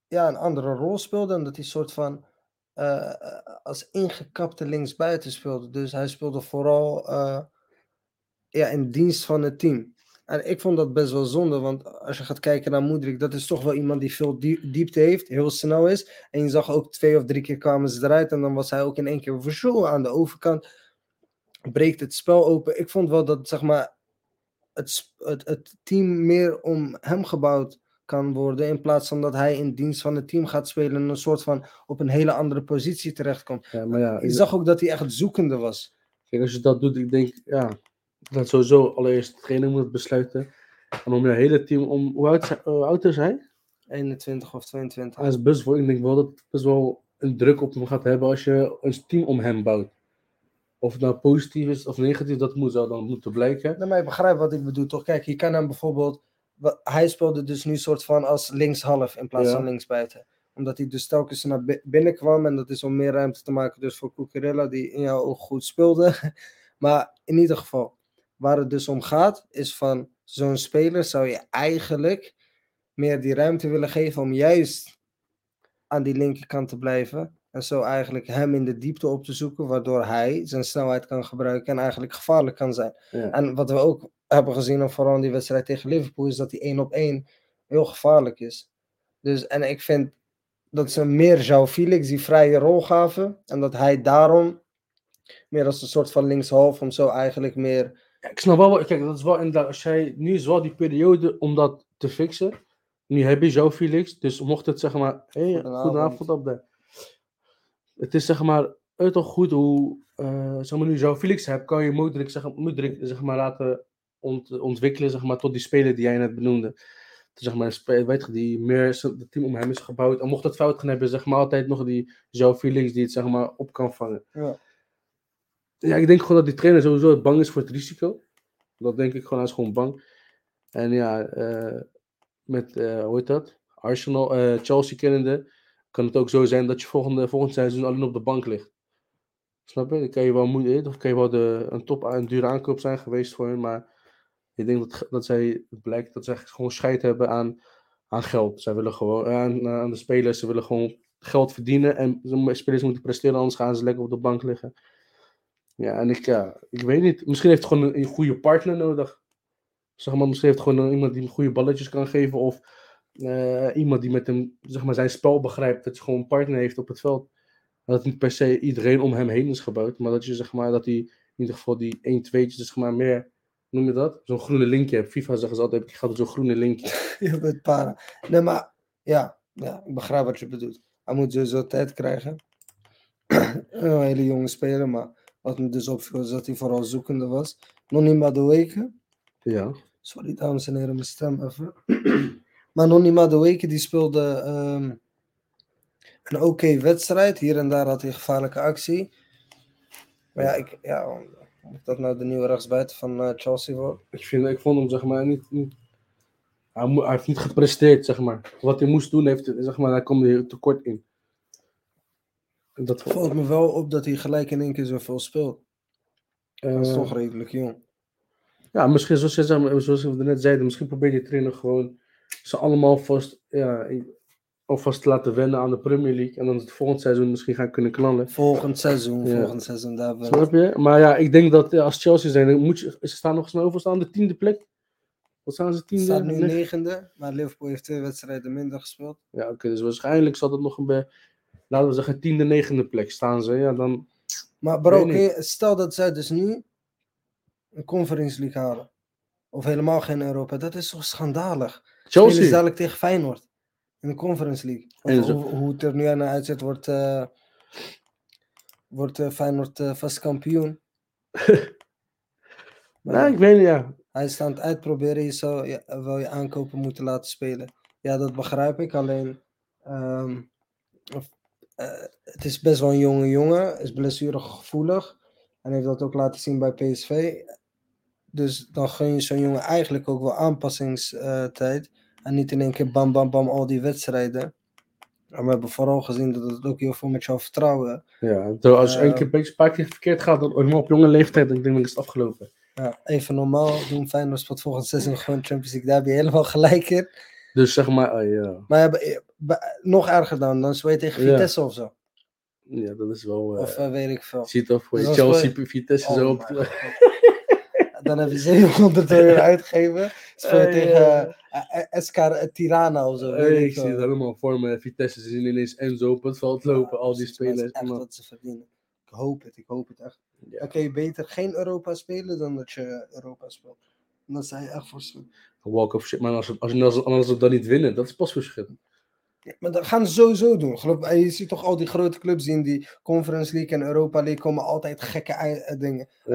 ja, een andere rol speelde. En dat hij soort van eh, eh, als ingekapte linksbuiten speelde. Dus hij speelde vooral eh, ja, in dienst van het team. En ik vond dat best wel zonde, want als je gaat kijken naar Moedrik, dat is toch wel iemand die veel die- diepte heeft, heel snel is. En je zag ook twee of drie keer kwamen ze eruit en dan was hij ook in één keer voor aan de overkant. Breekt het spel open. Ik vond wel dat zeg maar, het, het, het team meer om hem gebouwd kan worden. In plaats van dat hij in dienst van het team gaat spelen en een soort van op een hele andere positie terechtkomt. ja, maar ja, ik- zag ook dat hij echt zoekende was. Kijk, als je dat doet, ik denk, ja, dat sowieso allereerst de trainer moet besluiten. En om je hele team, om, hoe oud, is hij- hoe oud is hij? 21 of 22. Hij is best wel, ik denk wel dat het best wel een druk op hem gaat hebben als je een team om hem bouwt. Of het nou positief is of negatief, dat moet zou dan moeten blijken. Nee, maar je begrijpt wat ik bedoel, toch? Kijk, je kan hem bijvoorbeeld... Hij speelde dus nu soort van als linkshalf in plaats Ja. van linksbuiten. Omdat hij dus telkens naar bi- binnen kwam. En dat is om meer ruimte te maken dus voor Cucurella, die in jouw oog goed speelde. Maar in ieder geval, waar het dus om gaat, is van zo'n speler zou je eigenlijk meer die ruimte willen geven om juist aan die linkerkant te blijven. En zo eigenlijk hem in de diepte op te zoeken, waardoor hij zijn snelheid kan gebruiken en eigenlijk gevaarlijk kan zijn. Ja. En wat we ook hebben gezien, en vooral in die wedstrijd tegen Liverpool, is dat hij één op één heel gevaarlijk is. Dus, en ik vind dat ze meer João Felix die vrije rol gaven. En dat hij daarom meer als een soort van linkshalf, om zo eigenlijk meer... Ja, ik snap wel, wat- kijk, dat is wel inderdaad, als jij, nu is wel die periode om dat te fixen. Nu heb je zo Felix, dus mocht het zeg maar, hey, Goedenavond. goedenavond op de. Het is zeg maar, toch goed hoe, eh zeg maar, nu zo Felix hebt, kan je Modric, zeg, Modric, zeg maar, laten ont, ontwikkelen, zeg maar, tot die speler die jij net benoemde. Dus, zeg maar, een weet je, die meer het team om hem is gebouwd. En mocht het fout gaan hebben, zeg maar, altijd nog die zo Felix die het zeg maar op kan vangen. Ja. Ja, ik denk gewoon dat die trainer sowieso bang is voor het risico. Dat denk ik gewoon, hij is gewoon bang. En ja, eh, met, eh, hoe heet dat? Arsenal, Chelsea kennende, kan het ook zo zijn dat je volgende, volgend seizoen alleen op de bank ligt. Snap je? Dan kan je wel, moe- of kan je wel een top, een dure aankoop zijn geweest voor hen, maar ik denk dat, dat zij, het blijkt dat zij gewoon scheid hebben aan, aan geld. Zij willen gewoon, aan, aan de spelers, ze willen gewoon geld verdienen en de spelers moeten presteren, anders gaan ze lekker op de bank liggen. Ja, en ik, ja, ik weet niet. Misschien heeft hij gewoon een, een goede partner nodig. Zeg maar, misschien heeft hij gewoon iemand die goede balletjes kan geven. Of eh, iemand die met hem zeg maar, zijn spel begrijpt. Dat je gewoon een partner heeft op het veld. En dat niet per se iedereen om hem heen is gebouwd. Maar dat je zeg maar, dat hij in ieder geval die 1 2 zeg maar meer, noem je dat? Zo'n groene linkje hebt. FIFA zeggen ze altijd, ik ga zo'n groene linkje. Je bent para. Nee, maar ja, ja, ik begrijp wat je bedoelt. Hij moet sowieso tijd krijgen. een hele jonge speler, maar wat me dus opviel is dat hij vooral zoekende was. Nonny Madueke. Ja. Sorry, dames en heren, mijn stem even. maar Nonny Madueke die speelde ehm, een oké wedstrijd. Hier en daar had hij gevaarlijke actie. Maar ja, ik, ja of dat nou de nieuwe rechtsbuiten van eh, Chelsea wordt. Ik, vind, ik vond hem zeg maar niet... niet hij, mo- hij heeft niet gepresteerd, zeg maar. Wat hij moest doen, heeft, zeg maar, daar kwam hij tekort in. En Dat valt me wel op dat hij gelijk in één keer zoveel speelt. Dat is eh, toch redelijk jong. Ja, misschien zoals, je, zoals we net zeiden, misschien probeert die trainer gewoon ze allemaal vast, ja, alvast te laten wennen aan de Premier League. En dan het volgend seizoen misschien gaan kunnen knallen. Volgend seizoen, Ja. volgend seizoen daar Snap je? Maar ja, ik denk dat ja, als Chelsea zijn, dan moet je, ze staan nog snel over staan de tiende plek. Wat staan ze tiende? staat nu Negen- negende, maar Liverpool heeft twee wedstrijden minder gespeeld. Ja, oké, dus waarschijnlijk zal het nog een bij, laten we zeggen, tiende, negende plek staan ze. Ja, dan, Maar bro, je- stel dat zij dus nu een Conference League halen. Of helemaal geen Europa. Dat is toch schandalig. Spelen Chelsea. dadelijk tegen Feyenoord. In de Conference League. Hoe, hoe het er nu aan uitziet, wordt, eh, wordt eh, Feyenoord eh, vast kampioen. Maar Ja, ja, ik weet niet, ja. hij is aan het uitproberen. Je zou je, wel je aankopen moeten laten spelen. Ja, dat begrijp ik. Alleen, ehm, of, het is best wel een jonge jongen. Is blessuregevoelig. En heeft dat ook laten zien bij PSV. Dus dan gun je zo'n jongen eigenlijk ook wel aanpassingstijd. En niet in één keer bam, bam, bam, al die wedstrijden. En we hebben vooral gezien dat het ook heel veel met jouw vertrouwen. ja als je Eh, één keer een beetje een paar keer verkeerd gaat, dan op jonge leeftijd, dan denk ik dat is het afgelopen. Ja, even normaal doen. Feyenoord speelt volgend seizoen gewoon Champions League. Daar heb je helemaal gelijk in. Dus zeg maar, ah, ja. Maar nog erger dan, dan speel je tegen Ja. Vitesse of zo. ja, dat is wel... eh, Of eh, weet ik veel. Je ziet toch voor je Dus dan Chelsea Vitesse Oh zo op. Dan heb je 700 euro uitgegeven. Speel Eh, tegen eh, eh, SK Tirana of zo. ik zie het helemaal voor me. Vitesse ze zien ineens Enzo op het veld lopen. al die spelers. Echt wat ze verdienen. Ik hoop het, ik hoop het echt. Je beter geen Europa spelen dan dat je Europa speelt. Dan sta je echt voor. Walk of shit. Maar als, als, als, als ze dan niet winnen, dat is pas verschil. Ja, maar dat gaan ze sowieso doen. Geloof, je ziet toch al die grote clubs in die Conference League en Europa League komen altijd gekke eh, dingen. Ja.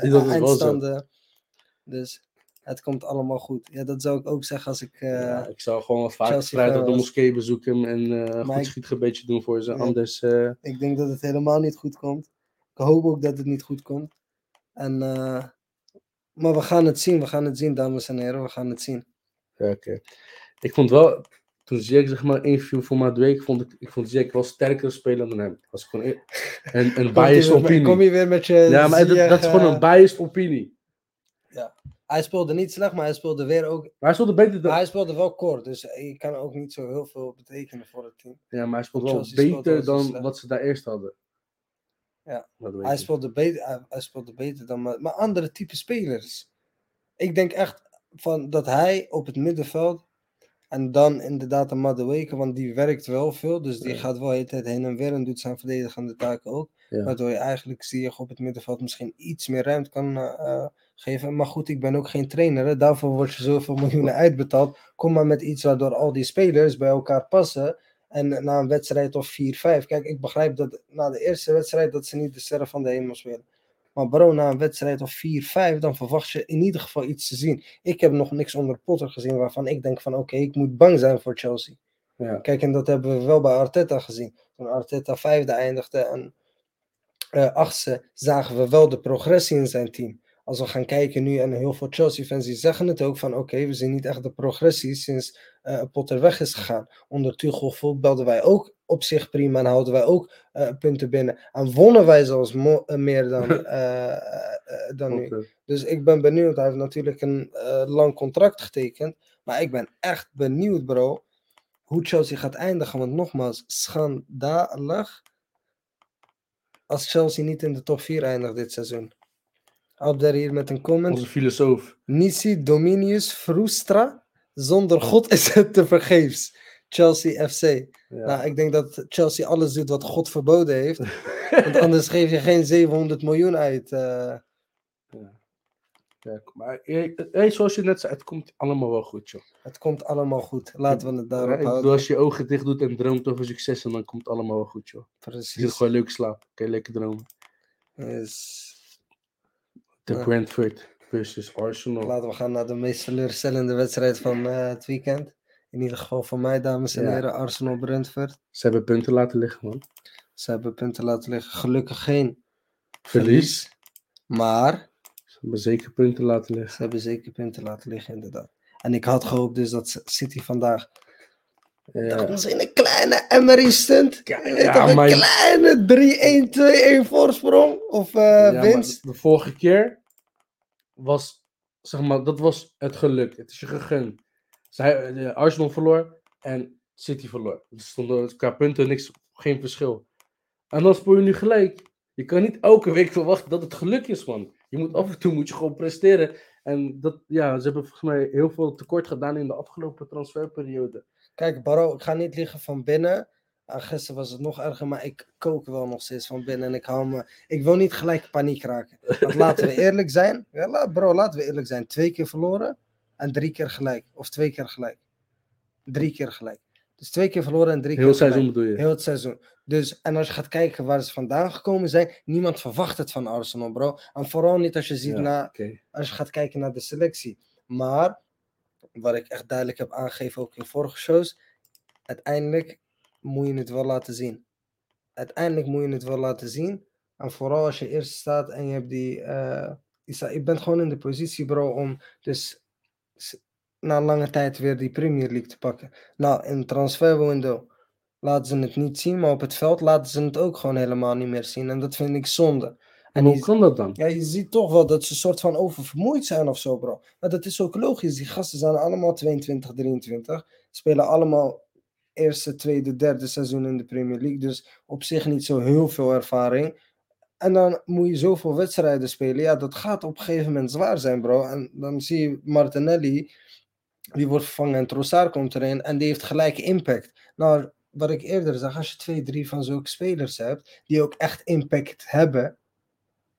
eh, eindstanden. Dus het komt allemaal goed. Ja, dat zou ik ook zeggen als ik. eh, ja, ik zou gewoon wat Chelsea vrijdag de moskee bezoeken en eh Maar goed schietgebedje doen voor ze. Anders, eh, Ik denk dat het helemaal niet goed komt. Ik hoop ook dat het niet goed komt. En, eh, maar we gaan het zien, we gaan het zien, dames en heren, we gaan het zien. ja, oké. Ik vond wel, toen Ziyech zeg maar inviel voor Madueke, vond ik, ik vond Ziyech wel sterker spelen dan hem. Was gewoon een, een, een biased met- opinie. Kom je weer met je. ja, maar dat, Ziyech, dat is gewoon eh, een biased opinie. Hij speelde niet slecht, maar hij speelde weer ook. Maar hij speelde beter dan, hij speelde wel kort, dus je kan ook niet zo heel veel betekenen voor het team. ja, maar hij speelde wel beter dan slecht. wat ze daar eerst hadden. Ja. Hij speelde beter, hij, hij speelde beter dan. Maar, maar andere type spelers. Ik denk echt van dat hij op het middenveld. En dan inderdaad een Madueke, want die werkt wel veel. Dus die Ja. gaat wel de hele tijd heen en weer en doet zijn verdedigende taken ook. Ja. Waardoor je eigenlijk Ziyech op het middenveld misschien iets meer ruimte kan eh, eh, geven. Maar goed, ik ben ook geen trainer. Hè. Daarvoor word je zoveel miljoenen uitbetaald. Kom maar met iets waardoor al die spelers bij elkaar passen. En na een wedstrijd of 4-5. Kijk, ik begrijp dat na de eerste wedstrijd dat ze niet de sterren van de hemel spelen. Maar bro, na een wedstrijd of 4-5, dan verwacht je in ieder geval iets te zien. Ik heb nog niks onder Potter gezien waarvan ik denk van oké, ik moet bang zijn voor Chelsea. Ja. Kijk, en dat hebben we wel bij Arteta gezien. Toen Arteta vijfde eindigde en eh, achtste, zagen we wel de progressie in zijn team. Als we gaan kijken nu, en heel veel Chelsea-fans die zeggen het ook van oké, we zien niet echt de progressie sinds eh, Potter weg is gegaan. Onder Tuchel voetbalden wij ook op zich prima en houden wij ook eh, punten binnen. En wonnen wij zelfs mo- eh, meer dan, eh, dan nu. Dus ik ben benieuwd. Hij heeft natuurlijk een lang contract getekend. Maar ik ben echt benieuwd, bro. Hoe Chelsea gaat eindigen. Want nogmaals, schandalig. Als Chelsea niet in de top 4 eindigt dit seizoen. Abder hier met een comment. Onze filosoof. Nisi Dominius Frustra. Zonder God is het te vergeefs. Chelsea FC. Ja. Nou, ik denk dat Chelsea alles doet wat God verboden heeft. Want anders geef je geen 700 miljoen uit. eh. Ja, maar eh, zoals je net zei, het komt allemaal wel goed, joh. Het komt allemaal goed. Laten we het Ja, daarop houden. als je je ogen dicht doet en droomt over succes, en dan komt het allemaal wel goed, joh. Je zit Precies. gewoon leuk slapen. Kan je lekker dromen. Yes. De Ja. Brentford versus Arsenal. Laten we gaan naar de meest teleurstellende wedstrijd van eh, het weekend. In ieder geval voor mij, dames en Ja. heren. Arsenal-Brentford. Ze hebben punten laten liggen, man. Ze hebben punten laten liggen. Gelukkig geen Verlies. Maar Ze hebben zeker punten laten liggen. ze hebben zeker punten laten liggen, inderdaad. En ik had gehoopt dus dat City vandaag Ja. misschien een kleine Emery stunt. Ja, een maar- kleine 3-1, 2-1 voorsprong of eh, winst. de vorige keer was, zeg maar, dat was het geluk. Het is je gegund. Zij, de Arsenal verloor en City verloor. Er stonden qua punten niks, geen verschil. En dan speel je nu gelijk. Je kan niet elke week verwachten dat het geluk is, man. Je moet af en toe moet je gewoon presteren. En dat, ja, ze hebben volgens mij heel veel tekort gedaan in de afgelopen transferperiode. Kijk, Baro, ik ga niet liggen van binnen. Ah, gisteren was het nog erger, maar ik kook wel nog steeds van binnen. En ik, hou me, ik wil niet gelijk paniek raken. Want laten we eerlijk zijn. Ja, bro, laten we eerlijk zijn. Twee keer verloren en drie keer gelijk. Of twee keer gelijk. Drie keer gelijk. Dus twee keer verloren en drie Heel keer het seizoen bedoel je? Heel het seizoen. Dus, en als je gaat kijken waar ze vandaan gekomen zijn, niemand verwacht het van Arsenal, bro. En vooral niet als je ziet Ja, oké. als je gaat kijken naar de selectie. Maar, wat ik echt duidelijk heb aangegeven ook in vorige shows, uiteindelijk moet je het wel laten zien. Uiteindelijk moet je het wel laten zien. En vooral als je eerst staat en je hebt die. eh, je, je bent gewoon in de positie, bro, om dus na lange tijd weer die Premier League te pakken. Nou, in transferwindow laten ze het niet zien, maar op het veld laten ze het ook gewoon helemaal niet meer zien. En dat vind ik zonde. En hoe kan dat dan? ja, je ziet toch wel dat ze een soort van oververmoeid zijn of zo, bro. Maar dat is ook logisch. Die gasten zijn allemaal 22, 23. Spelen allemaal eerste, tweede, derde seizoen in de Premier League. Dus op zich niet zo heel veel ervaring. En dan moet je zoveel wedstrijden spelen. Ja, dat gaat op een gegeven moment zwaar zijn, bro. En dan zie je Martinelli, die wordt vervangen en Trossard komt erin. En die heeft gelijk impact. Nou, wat ik eerder zag, als je twee, drie van zulke spelers hebt, die ook echt impact hebben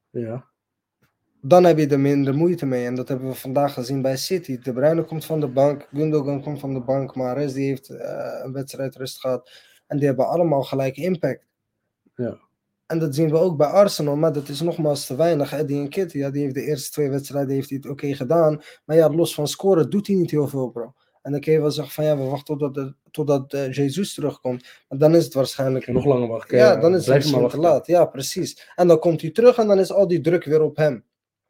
Ja. dan heb je er minder moeite mee. En dat hebben we vandaag gezien bij City. De Bruyne komt van de bank, Gundogan komt van de bank, Mahrez die heeft eh, een wedstrijd rust gehad. En die hebben allemaal gelijk impact. Ja. En dat zien we ook bij Arsenal, maar dat is nogmaals te weinig. Eddie en Kitty, ja, die heeft de eerste twee wedstrijden heeft hij het oké gedaan. Maar ja, los van scoren doet hij niet heel veel, bro. En dan kun je wel zeggen van ja, we wachten totdat, totdat eh, Jesus terugkomt. Maar dan is het waarschijnlijk Nog langer wachten. ja, dan is het maar misschien te laat. Ja, precies. En dan komt hij terug en dan is al die druk weer op hem.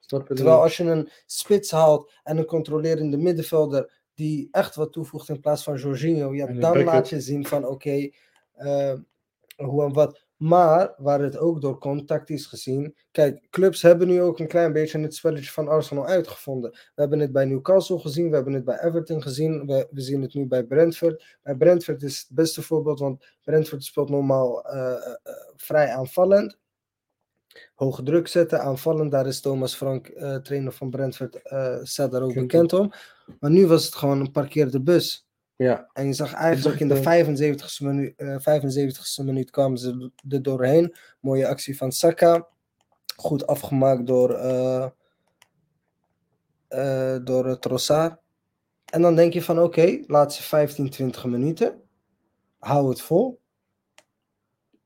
Terwijl als je een spits haalt en een controlerende middenvelder die echt wat toevoegt in plaats van Jorginho, ja, dan laat je zien van oké, eh, hoe en wat. Maar waar het ook door komt, tactisch gezien. Kijk, clubs hebben nu ook een klein beetje het spelletje van Arsenal uitgevonden. We hebben het bij Newcastle gezien, we hebben het bij Everton gezien, we, we zien het nu bij Brentford. Bij Brentford is het beste voorbeeld, want Brentford speelt normaal eh, eh, eh, vrij aanvallend hoge druk zetten, aanvallen. Daar is Thomas Frank, trainer van Brentford, staat daar ook bekend om. Maar nu was het gewoon een parkeerde bus. Ja, En je zag eigenlijk in de eh, 75ste minuut, eh 75ste minuut kwamen ze er doorheen. Mooie actie van Saka. Goed afgemaakt door, eh eh, door eh, Trossard. En dan denk je van oké, laatste 15, 20 minuten. Hou het vol.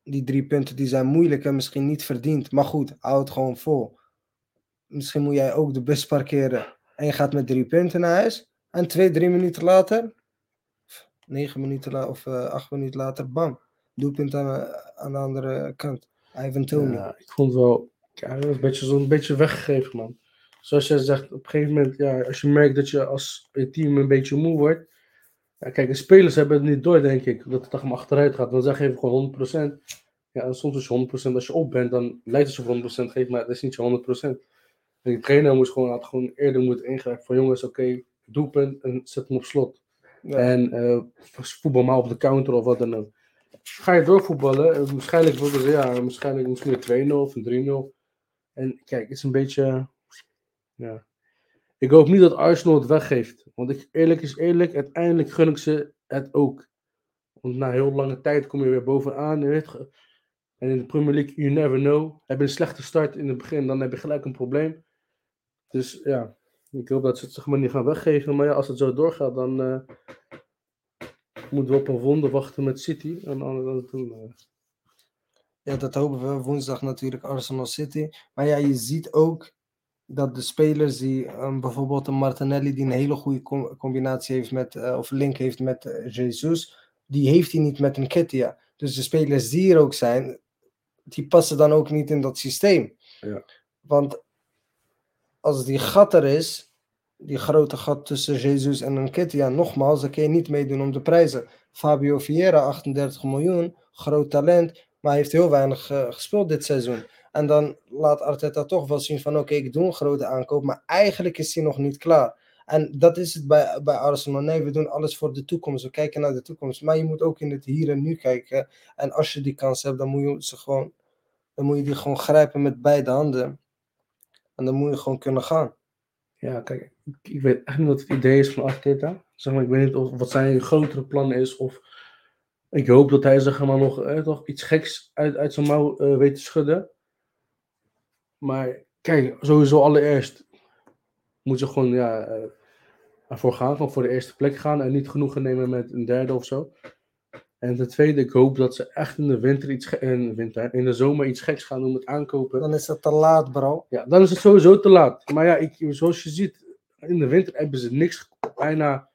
Die drie punten die zijn moeilijk en misschien niet verdiend. Maar goed, hou het gewoon vol. Misschien moet jij ook de bus parkeren. En je gaat met drie punten naar huis. En twee, drie minuten later negen minuten la- of eh, acht minuten later, bam. Doelpunt aan, de- aan de andere kant. Ivan. Ja, ik vond wel ja, een beetje zo'n beetje weggegeven, man. Zoals jij zegt, op een gegeven moment, ja, als je merkt dat je als je team een beetje moe wordt. Ja, kijk, de spelers hebben het niet door, denk ik, dat het toch maar achteruit gaat. Dan zeg je gewoon 100%. Ja, soms is je 100%. Als je op bent, dan lijkt het zo 100% geeft, maar dat is niet je 100%. En de trainer moest gewoon, had gewoon eerder moeten ingrijpen van jongens, oké, doelpunt en zet hem op slot. En eh, voetbal maar op de counter of wat dan ook. Ga je doorvoetballen, eh, waarschijnlijk worden ze, ja, waarschijnlijk misschien een 2-0 of een 3-0. En kijk, het is een beetje, ja. Ik hoop niet dat Arsenal het weggeeft. Want ik, eerlijk is eerlijk, uiteindelijk gun ik ze het ook. Want na heel lange tijd kom je weer bovenaan. En in de Premier League, you never know. Heb je een slechte start in het begin, dan heb je gelijk een probleem. Dus ja, ik hoop dat ze het zeg maar niet gaan weggeven. Maar ja, als het zo doorgaat, dan eh, moeten we op een wonder wachten met City. En dan, doen, eh, ja, dat hopen we. Woensdag natuurlijk Arsenal City. Maar ja, je ziet ook dat de spelers die ehm, bijvoorbeeld een Martinelli die een hele goede com- combinatie heeft met, eh, of link heeft met Jesus, die heeft hij niet met een Ketia. Dus de spelers die er ook zijn, die passen dan ook niet in dat systeem. Ja. Want als die gat er is, die grote gat tussen Jesus en een Ketia, nogmaals, dan kun je niet meedoen om de prijzen. Fabio Vieira, 38 miljoen, groot talent, maar heeft heel weinig eh, gespeeld dit seizoen. En dan laat Arteta toch wel zien van oké, ik doe een grote aankoop, maar eigenlijk is hij nog niet klaar. En dat is het bij, bij Arsenal. Nee, we doen alles voor de toekomst. We kijken naar de toekomst. Maar je moet ook in het hier en nu kijken. En als je die kans hebt, dan moet je ze gewoon, dan moet je die gewoon grijpen met beide handen. En dan moet je gewoon kunnen gaan. ja, kijk, ik, weet echt niet wat het idee is van Arteta. Zeg maar, ik weet niet of, wat zijn grotere plan is. Of ik hoop dat hij zeg maar nog eh, toch iets geks uit, uit zijn mouw eh, weet te schudden. Maar kijk, sowieso allereerst moet je gewoon ja, eh, ervoor gaan, gewoon voor de eerste plek gaan en niet genoegen nemen met een derde of zo. En ten tweede, ik hoop dat ze echt in de winter iets in, de winter, in de zomer iets geks gaan doen met aankopen. Dan is het te laat, bro. Ja, dan is het sowieso te laat. Maar ja, ik, zoals je ziet, in de winter hebben ze niks, bijna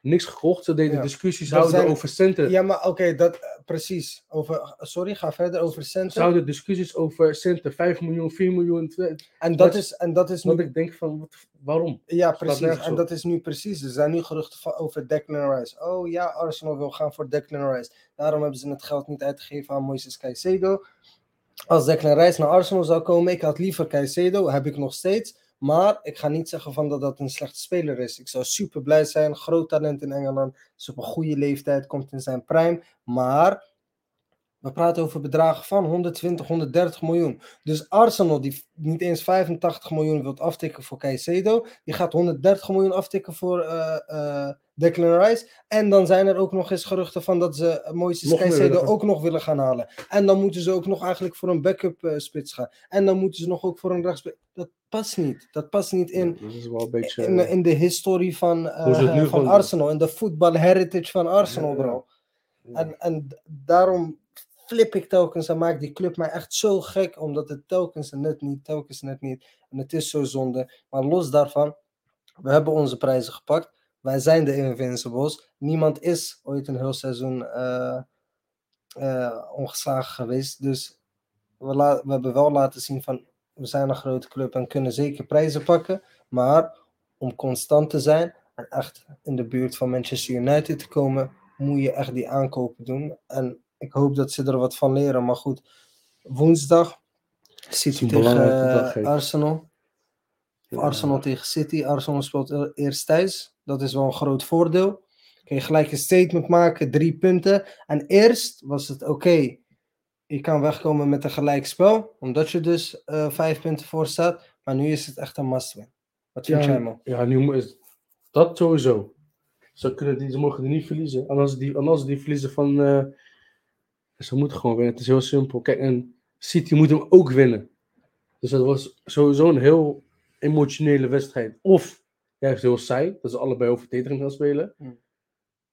niks gekocht. Ze deden Ja. discussies houden zijn- over centen. Ja, maar oké, dat eh, precies. Over, sorry, ga verder over Ze centen. houden discussies over centen, 5 miljoen, 4 miljoen. En dat is, en dat is nu ik denk van, wat, waarom? Ja, precies. En dat is nu precies. Er zijn nu geruchten van, over Declan Rice. Oh ja, Arsenal wil gaan voor Declan Rice. Daarom hebben ze het geld niet uitgegeven aan Moises Caicedo. Als Declan Rice naar Arsenal zou komen, ik had liever Caicedo, heb ik nog steeds. Maar ik ga niet zeggen van dat dat een slechte speler is. Ik zou super blij zijn. Groot talent in Engeland. Is op een goede leeftijd, komt in zijn prime. Maar we praten over bedragen van 120, 130 miljoen. Dus Arsenal, die niet eens 85 miljoen wilt aftikken voor Caicedo, die gaat 130 miljoen aftikken voor eh, eh, Declan Rice. En dan zijn er ook nog eens geruchten van dat ze Moises Nog Caicedo ook nog willen gaan halen. En dan moeten ze ook nog eigenlijk voor een backup eh, spits gaan. En dan moeten ze nog ook voor een rechtsback. Dat past niet. Dat past niet in, dat is wel een beetje... in, in de historie van, van. Arsenal. In de voetbal heritage van Arsenal, bro. ja. En, en daarom flip ik telkens en maakt die club mij echt zo gek, omdat het telkens net niet, telkens net niet. En het is zo zonde. Maar los daarvan, we hebben onze prijzen gepakt. Wij zijn de Invincibles. Niemand is ooit een heel seizoen eh, ongeslagen geweest. Dus we, we hebben wel laten zien van, we zijn een grote club en kunnen zeker prijzen pakken. Maar om constant te zijn en echt in de buurt van Manchester United te komen, moet je echt die aankopen doen. En ik hoop dat ze er wat van leren. Maar goed, woensdag City tegen eh. Arsenal. Of Ja. Arsenal tegen City. Arsenal speelt e- eerst thuis. Dat is wel een groot voordeel. Kun je gelijk een statement maken, drie punten. En eerst was het oké. je kan wegkomen met een gelijkspel, omdat je dus eh, vijf punten voor staat. Maar nu is het echt een must-win. Wat vind Ja, jij, man? Ja, nu moet is dat sowieso. Ze, kunnen die, ze mogen die niet verliezen. En als die, die verliezen van... eh, ze moeten gewoon winnen. Het is heel simpel. Kijk, en City moet hem ook winnen. Dus dat was sowieso een heel emotionele wedstrijd. Of juist heel saai. Dat ze allebei over verdediging gaan spelen.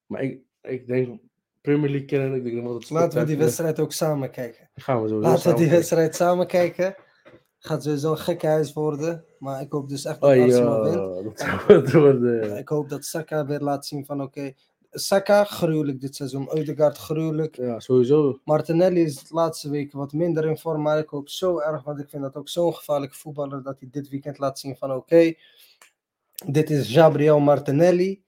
Maar ik, ik denk... Premier League kennen, ik denk dat het Laten we die wedstrijd ook samen kijken. Gaan we sowieso Laten we die wedstrijd samen kijken. Gaat sowieso een gekke huis worden. Maar ik hoop dus echt dat Oh Arsenal wint. ja, dat zou het worden. Ik hoop dat Saka weer laat zien van oké. Saka, gruwelijk dit seizoen. Eudegaard, gruwelijk. Ja, sowieso. Martinelli is de laatste weken wat minder in vorm. Maar ik hoop zo erg, want ik vind dat ook zo'n gevaarlijke voetballer. Dat hij dit weekend laat zien van oké. dit is Gabriel Martinelli.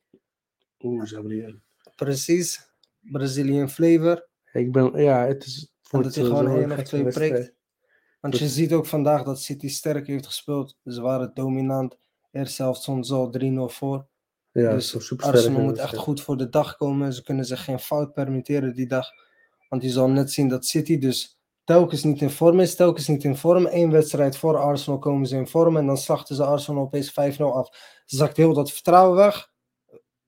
Oeh, Gabriel. Precies. Brazilian flavor. Ik ben, ja, het is. En dat hij gewoon één of twee prikt. Want je ziet ook vandaag dat City sterk heeft gespeeld. Ze waren dominant. Eerst zelfs soms al 3-0 voor. Ja, dus Arsenal moet echt goed voor de dag komen. Ze kunnen zich geen fout permitteren die dag. Want je zal net zien dat City dus telkens niet in vorm is. Telkens niet in vorm. Eén wedstrijd voor Arsenal komen ze in vorm. En dan slachten ze Arsenal opeens 5-0 af. Zakt heel dat vertrouwen weg.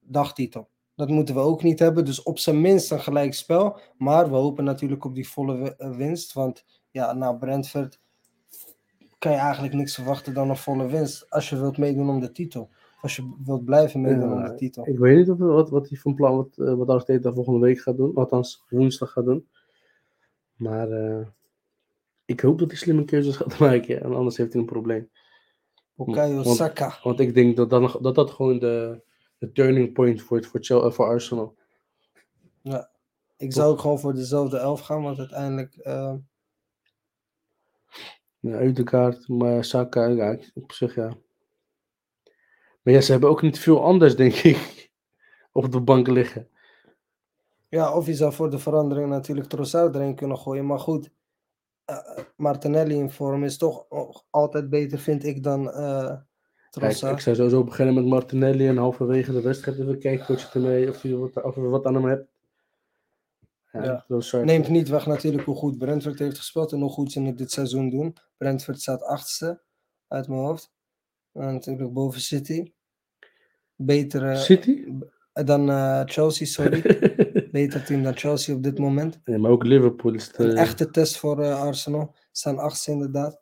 Dagtitel. Dat moeten we ook niet hebben. Dus op zijn minst een gelijk spel. Maar we hopen natuurlijk op die volle eh, winst. Want ja, na Brentford kan je eigenlijk niks verwachten dan een volle winst. Als je wilt meedoen om de titel. Als je wilt blijven meedoen om Ja, de titel. Ik weet niet of, wat, wat hij van plan, wat, eh, wat Arteta volgende week gaat doen. Althans, woensdag gaat doen. Maar eh, ik hoop dat hij slimme keuzes gaat maken. En anders heeft hij een probleem. Bukayo Want- Saka. Want ik denk dat dat, dat, dat gewoon de, de turning point wordt voor, Chel- eh, voor Arsenal. Ik zou ook gewoon voor dezelfde elf gaan, want uiteindelijk. eh, Ja, Udegaard, maar Saka, ja, op zich ja. Maar ja, ze hebben ook niet veel anders, denk ik, op de bank liggen. ja, of je zou voor de verandering natuurlijk Trossard erin kunnen gooien. Maar goed, eh, Martinelli in vorm is toch altijd beter, vind ik, dan Kijk, Trossard. ik zou sowieso beginnen met Martinelli en halverwege de wedstrijd even kijken wat je ermee, of je wat, of wat aan hem hebt. Ja. Neemt niet weg natuurlijk hoe goed Brentford heeft gespeeld en hoe goed ze het dit seizoen doen. Brentford staat achtste uit mijn hoofd. Natuurlijk boven City. Betere City? dan eh, Chelsea, sorry. Beter team dan Chelsea op dit moment. ja, maar ook Liverpool is Een de, echte test voor eh, Arsenal. Staan achtste inderdaad.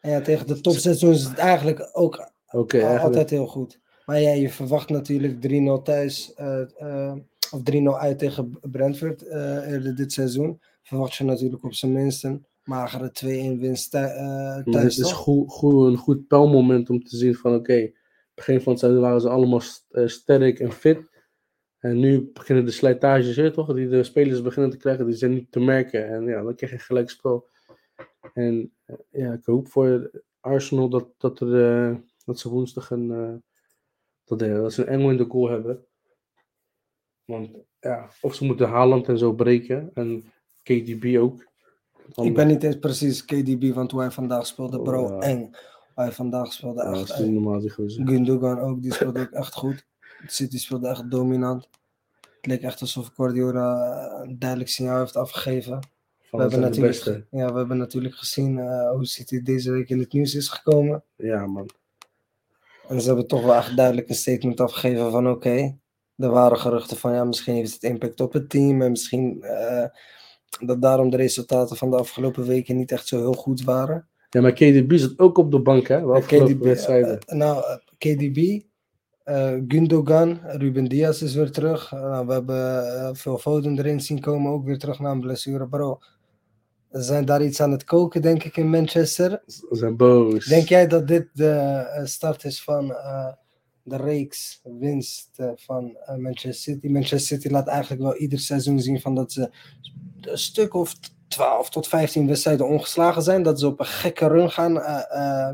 En ja, tegen de topseizoen is het eigenlijk ook eigenlijk. altijd heel goed. Maar ja, je verwacht natuurlijk 3-0 thuis eh, eh, of 3-0 uit tegen Brentford eh, eerder dit seizoen. Verwacht je natuurlijk op zijn minst een magere 2-1 winst Maar thuis. het is toch? goed, goed, een goed pijlmoment om te zien van oké, begin van het seizoen waren ze allemaal eh, sterk en fit. En nu beginnen de slijtages weer toch, die de spelers beginnen te krijgen, die zijn niet te merken. En ja, dan krijg je gelijk spel. En eh, ja, ik hoop voor Arsenal dat, dat, er, dat ze woensdag een, eh, dat, dat ze een engel in de goal hebben. Want ja, of ze moeten Haaland en zo breken. En KDB ook. Ik ben niet eens precies KDB, want hoe hij vandaag speelde, bro, Oh, ja. eng. Hij vandaag speelde, Ja, echt normaal die gozer. Gundogan ook, die speelde ook echt goed. City speelde echt dominant. Het leek echt alsof Guardiola een duidelijk signaal heeft afgegeven. Van We hebben, natuurlijk, ja, we hebben natuurlijk gezien eh, hoe City deze week in het nieuws is gekomen. Ja, man. En ze hebben toch wel echt duidelijk een statement afgegeven van oké, er waren geruchten van ja, misschien heeft het impact op het team en misschien eh, dat daarom de resultaten van de afgelopen weken niet echt zo heel goed waren. Ja, maar KDB zit ook op de bank, hè? De afgelopen KDB, wedstrijden. eh, nou, eh, KDB, eh, Gundogan, Ruben Diaz is weer terug. Eh, nou, we hebben eh, veel Foden erin zien komen, ook weer terug na een blessure. Bro, zijn daar iets aan het koken, denk ik, in Manchester. Ze zijn boos. Denk jij dat dit de eh, start is van eh, de reeks winst eh, van eh, Manchester City? Manchester City laat eigenlijk wel ieder seizoen zien van dat ze een stuk of 12 tot 15 wedstrijden ongeslagen zijn. Dat ze op een gekke run gaan eh,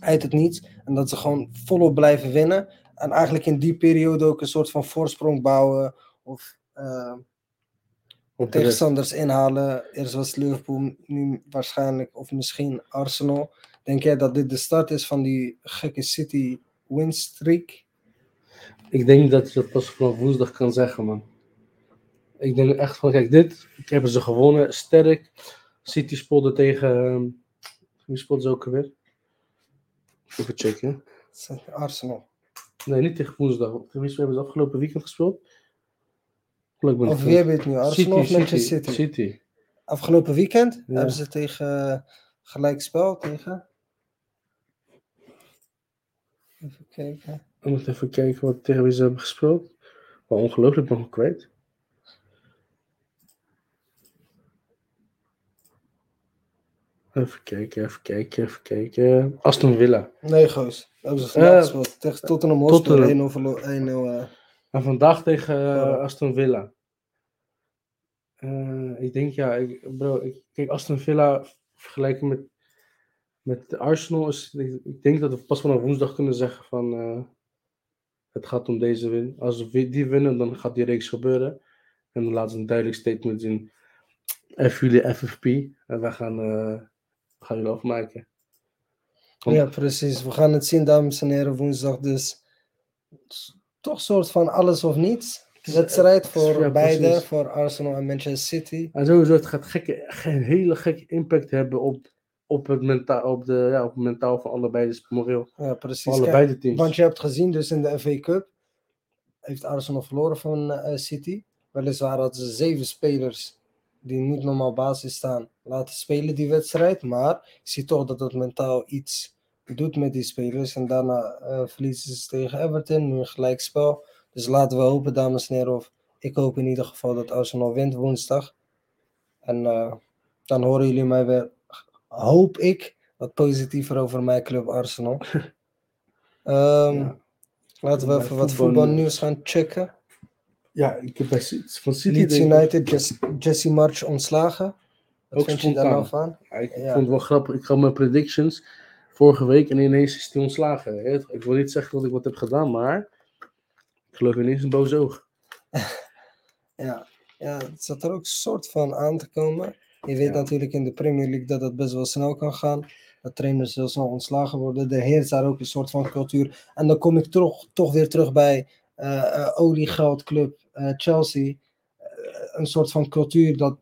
uit het niets. En dat ze gewoon volop blijven winnen. En eigenlijk in die periode ook een soort van voorsprong bouwen. Of rest. tegenstanders inhalen. Eerst was Liverpool, nu waarschijnlijk of misschien Arsenal. Denk jij dat dit de start is van die gekke City win streak? Ik denk dat je dat pas vanaf woensdag kan zeggen, man. Ik denk echt van, kijk, dit hebben ze gewonnen. Sterk. City speelde tegen... ehm, Wie speelde ze ook alweer? Even checken. Arsenal. Nee, niet tegen woensdag. Tegen wie hebben ze afgelopen weekend gespeeld? Of wie heb je het nu? Arsenal of City, Manchester City. City? Afgelopen weekend Ja. hebben ze tegen eh, gelijkspel tegen. Even kijken. Ik moet even kijken wat, tegen wie ze hebben gespeeld. Wel ongelooflijk nog kwijt. Even kijken, even kijken, even kijken. Aston Villa. Nee, goos. Hebben ze vandaag gespeeld. Tegen Tottenham Hotspur Tottenham. 1-0 verlo- 1-0. eh. En vandaag tegen eh. Aston Villa. Eh, ik denk ja, ik, bro, ik, kijk, Aston Villa vergelijken met, met Arsenal is, ik, ik denk dat we pas vanaf woensdag kunnen zeggen van het gaat om deze win. Als we die winnen, dan gaat die reeks gebeuren. En dan laten ze een duidelijk statement zien. F jullie FFP en wij gaan, we gaan jullie afmaken. Want- Ja, precies. We gaan het zien, dames en heren, woensdag. Dus toch soort van alles of niets. Wedstrijd voor Ja, beide, voor Arsenal en Manchester City. En sowieso, het gaat gekke, ge- een hele gekke impact hebben op, op, het mentaal, op, de, ja, op het mentaal van allebei, dus moreel. Ja, precies. Allebei de teams. Want je hebt gezien, dus in de FA Cup heeft Arsenal verloren van eh, City. Weliswaar hadden ze zeven spelers die niet normaal basis staan laten spelen die wedstrijd. Maar je ziet toch dat het mentaal iets doet met die spelers. En daarna eh, verliezen ze tegen Everton, nu een gelijkspel. Dus laten we hopen, dames en heren, of ik hoop in ieder geval dat Arsenal wint woensdag. En eh, dan horen jullie mij weer, hoop ik, wat positiever over mijn club Arsenal. Ehm, Ja. Laten we even wat voetbal- voetbalnieuws gaan checken. Ja, ik heb bij City- van City Leeds United, Jesse, Jesse March ontslagen. Wat Ook vind je daar nou van? Ja, ik vond het wel grappig. Ik had mijn predictions vorige week en ineens is hij ontslagen. Ik wil niet zeggen dat ik wat heb gedaan, maar ik geloof ineens een boos oog. Ja, ja, het zat er ook een soort van aan te komen. Je weet Ja. natuurlijk in de Premier League dat het best wel snel kan gaan. Dat trainers heel snel ontslagen worden. Er heerst daar ook een soort van cultuur. En dan kom ik toch, toch weer terug bij eh, oliegeldclub eh, Chelsea. Eh, een soort van cultuur dat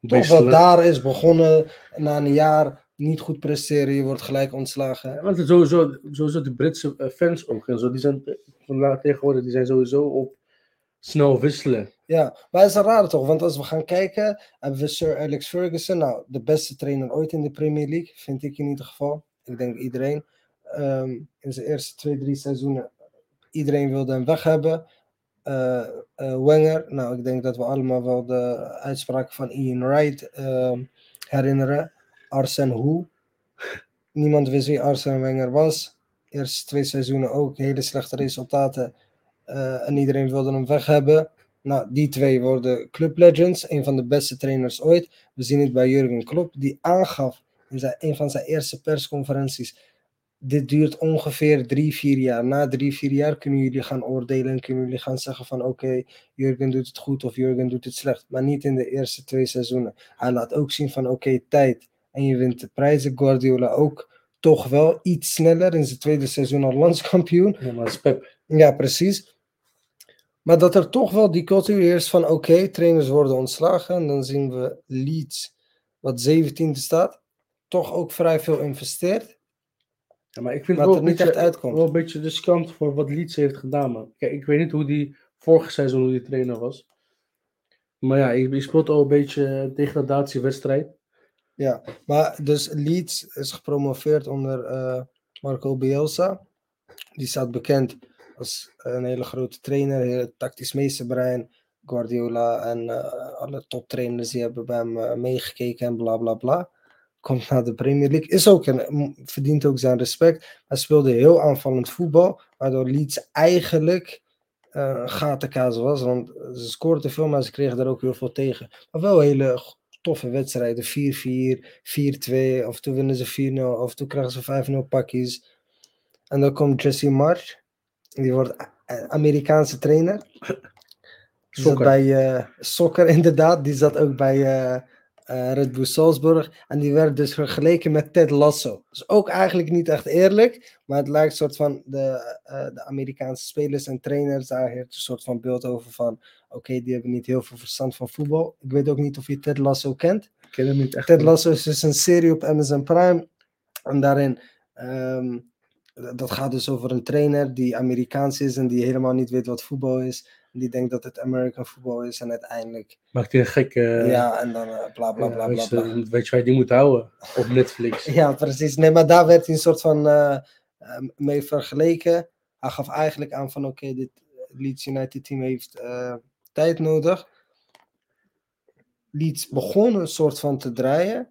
toch wel le- daar is begonnen. Na een jaar niet goed presteren, je wordt gelijk ontslagen. Ja, want sowieso, sowieso de Britse eh, fans ook en zo, die zijn eh, vandaag tegenwoordig, die zijn sowieso op snel wisselen. Ja, maar het is raar toch? Want als we gaan kijken, hebben we Sir Alex Ferguson. Nou, de beste trainer ooit in de Premier League, vind ik in ieder geval. Ik denk iedereen. Ehm, in zijn eerste twee, drie seizoenen, iedereen wilde hem weg hebben. Eh, eh, Wenger, nou, ik denk dat we allemaal wel de uitspraken van Ian Wright ehm, herinneren. Arsene Hoe. Niemand wist wie Arsene Wenger was. Eerste twee seizoenen ook hele slechte resultaten. Eh, en iedereen wilde hem weg hebben. Nou, die twee worden club legends, een van de beste trainers ooit. We zien het bij Jurgen Klopp, die aangaf in zijn, een van zijn eerste persconferenties. Dit duurt ongeveer drie, vier jaar. Na drie, vier jaar kunnen jullie gaan oordelen en kunnen jullie gaan zeggen van oké, Jurgen doet het goed of Jurgen doet het slecht. Maar niet in de eerste twee seizoenen. Hij laat ook zien van oké, tijd. En je wint de prijzen. Guardiola ook toch wel iets sneller in zijn tweede seizoen al landskampioen. Ja, maar het is Pep. Ja, precies. Maar dat er toch wel die cultuur heerst van oké, trainers worden ontslagen. En dan zien we Leeds, wat 17e staat, toch ook vrij veel investeert. Ja, maar ik vind Maar het het wel, een niet beetje, echt uitkomt. wel een beetje riskant voor wat Leeds heeft gedaan, man. Kijk, ik weet niet hoe die vorig seizoen hoe die trainer was. Maar ja, je, speelt al een beetje degradatiewedstrijd. Ja, maar dus Leeds is gepromoveerd onder eh, Marco Bielsa. Die staat bekend als een hele grote trainer, heel tactisch meesterbrein. Guardiola en eh, alle toptrainers die hebben bij hem eh, meegekeken en bla bla bla. Komt naar de Premier League. Is ook een, m- verdient ook zijn respect. Hij speelde heel aanvallend voetbal, waardoor Leeds eigenlijk een gatenkaas was. Want ze scoorden veel, maar ze kregen daar ook heel veel tegen. Maar wel hele toffe wedstrijden. 4-4, 4-2. Of toen winnen ze 4-0. Of toen krijgen ze 5-0 pakjes. En dan komt Jesse March. Die wordt Amerikaanse trainer. Die zat bij eh Soccer inderdaad. Die zat ook bij eh, eh, Red Bull Salzburg. En die werd dus vergeleken met Ted Lasso. Dus ook eigenlijk niet echt eerlijk. Maar het lijkt een soort van de, eh, de Amerikaanse spelers en trainers. Daar heeft een soort van beeld over van... Oké, die hebben niet heel veel verstand van voetbal. Ik weet ook niet of je Ted Lasso kent. Ik ken hem niet echt. Ted Lasso is dus een serie op Amazon Prime. En daarin ehm, dat gaat dus over een trainer die Amerikaans is en die helemaal niet weet wat voetbal is. Die denkt dat het American voetbal is en uiteindelijk. Maakt hij een gekke. ja, en dan uh, bla bla bla bla. weet, je, bla. weet je waar je die moet houden? Op Netflix. Ja, precies. Nee, maar daar werd hij een soort van eh, eh, mee vergeleken. Hij gaf eigenlijk aan van oké, dit Leeds United team heeft eh, tijd nodig. Leeds begon een soort van te draaien.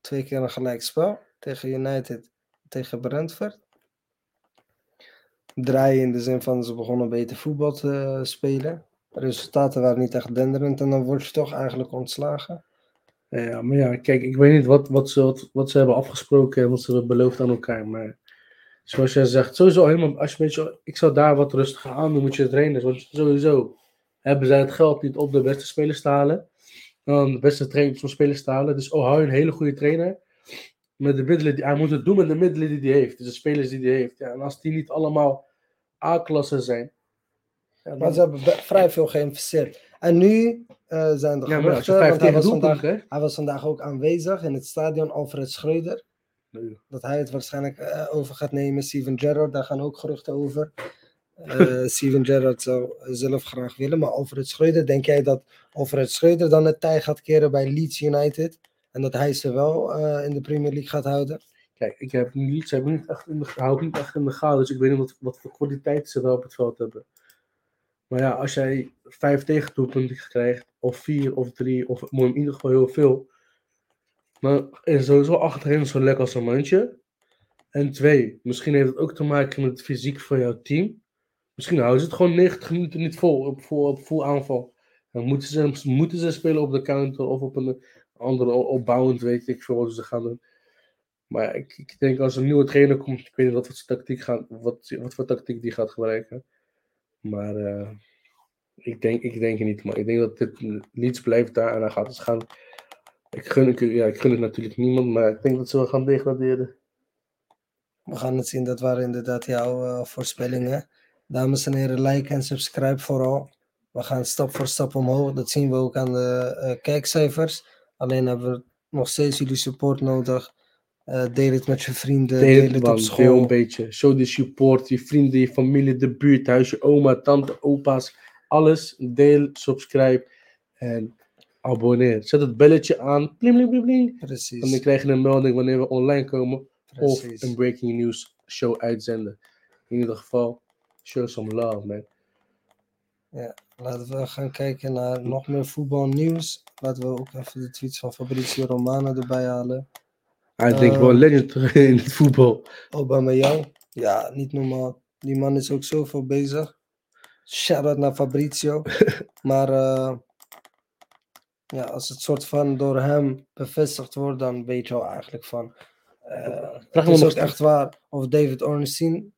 Twee keer een gelijkspel tegen United, tegen Brentford. Draaien in de zin van ze begonnen beter voetbal te spelen. Resultaten waren niet echt denderend en dan word je toch eigenlijk ontslagen. Ja, maar ja, kijk, ik weet niet wat, wat, ze, wat, ze hebben afgesproken en wat ze hebben beloofd aan elkaar. Maar zoals jij zegt, sowieso helemaal, als je beetje, ik zou daar wat rustiger aan doen met je trainers. Want sowieso hebben zij het geld niet om de beste spelers te halen. Dan de beste trainers om spelers te halen. Dus oh, hou een hele goede trainer. Met de middelen die hij moet het doen met de middelen die hij heeft. Dus de spelers die hij heeft. Ja, en als die niet allemaal A-klassen zijn. Ja, Maar ze hebben be- vrij veel geïnvesteerd. En nu eh, zijn er ja, geruchten, want hij was, vandaag, krijgt. hij was vandaag ook aanwezig in het stadion, Alfred Schreuder. Nee. Dat hij het waarschijnlijk eh, over gaat nemen. Steven Gerrard, daar gaan ook geruchten over. Eh, Steven Gerrard zou zelf graag willen, maar Alfred Schreuder, denk jij dat Alfred Schreuder dan het tij gaat keren bij Leeds United? En dat hij ze wel eh, in de Premier League gaat houden? Kijk, ik heb ze hebben niet echt in de, hou niet echt in de gaten, dus ik weet niet wat, wat voor kwaliteit ze wel op het veld hebben. Maar ja, als jij vijf tegendoelpunten krijgt, of vier of drie, of in ieder geval heel veel, dan is sowieso achterin zo lekker als een mandje. En twee, misschien heeft het ook te maken met het fysiek van jouw team. Misschien houden ze het gewoon 90 minuten niet vol, op vol, op aanval. Dan moeten ze, moeten ze spelen op de counter of op een andere opbouwend, weet ik veel wat ze gaan doen. Maar ik, ik denk als een nieuwe trainer komt, ik weet niet wat voor tactiek, gaan, wat, wat voor tactiek die gaat gebruiken. Maar eh, ik, denk, ik denk niet. Maar ik denk dat dit Leeds blijft daar en dan gaat het gaan. Ik gun, ik, ja, ik gun het natuurlijk niemand, maar ik denk dat ze wel gaan degraderen. We gaan het zien, dat waren inderdaad jouw eh, voorspellingen. Dames en heren, like en subscribe vooral. We gaan stap voor stap omhoog. Dat zien we ook aan de eh, kijkcijfers. Alleen hebben we nog steeds jullie support nodig. Eh, deel het met je vrienden. Deel, Deel het het op man, deel school. een beetje. Show de support, je vrienden, je familie, de buurthuis, je oma, tante, opa's. Alles. Deel, subscribe en abonneer. Zet het belletje aan. Bling, bling, bling, bling. En dan Precies. krijg je een melding wanneer we online komen. Of precies. een breaking news show uitzenden. In ieder geval, show some love, man. Laten we gaan kijken naar nog meer voetbalnieuws. Laten we ook even de tweets van Fabrizio Romano erbij halen. Hij denkt Eh, wel legend in het voetbal. Aubameyang. Ja, niet normaal. Die man is ook zoveel bezig. Shout-out naar Fabrizio. maar eh, ja, als het soort van door hem bevestigd wordt, dan weet je al eigenlijk van... eh, het is ook echt waar. Of David Ornstein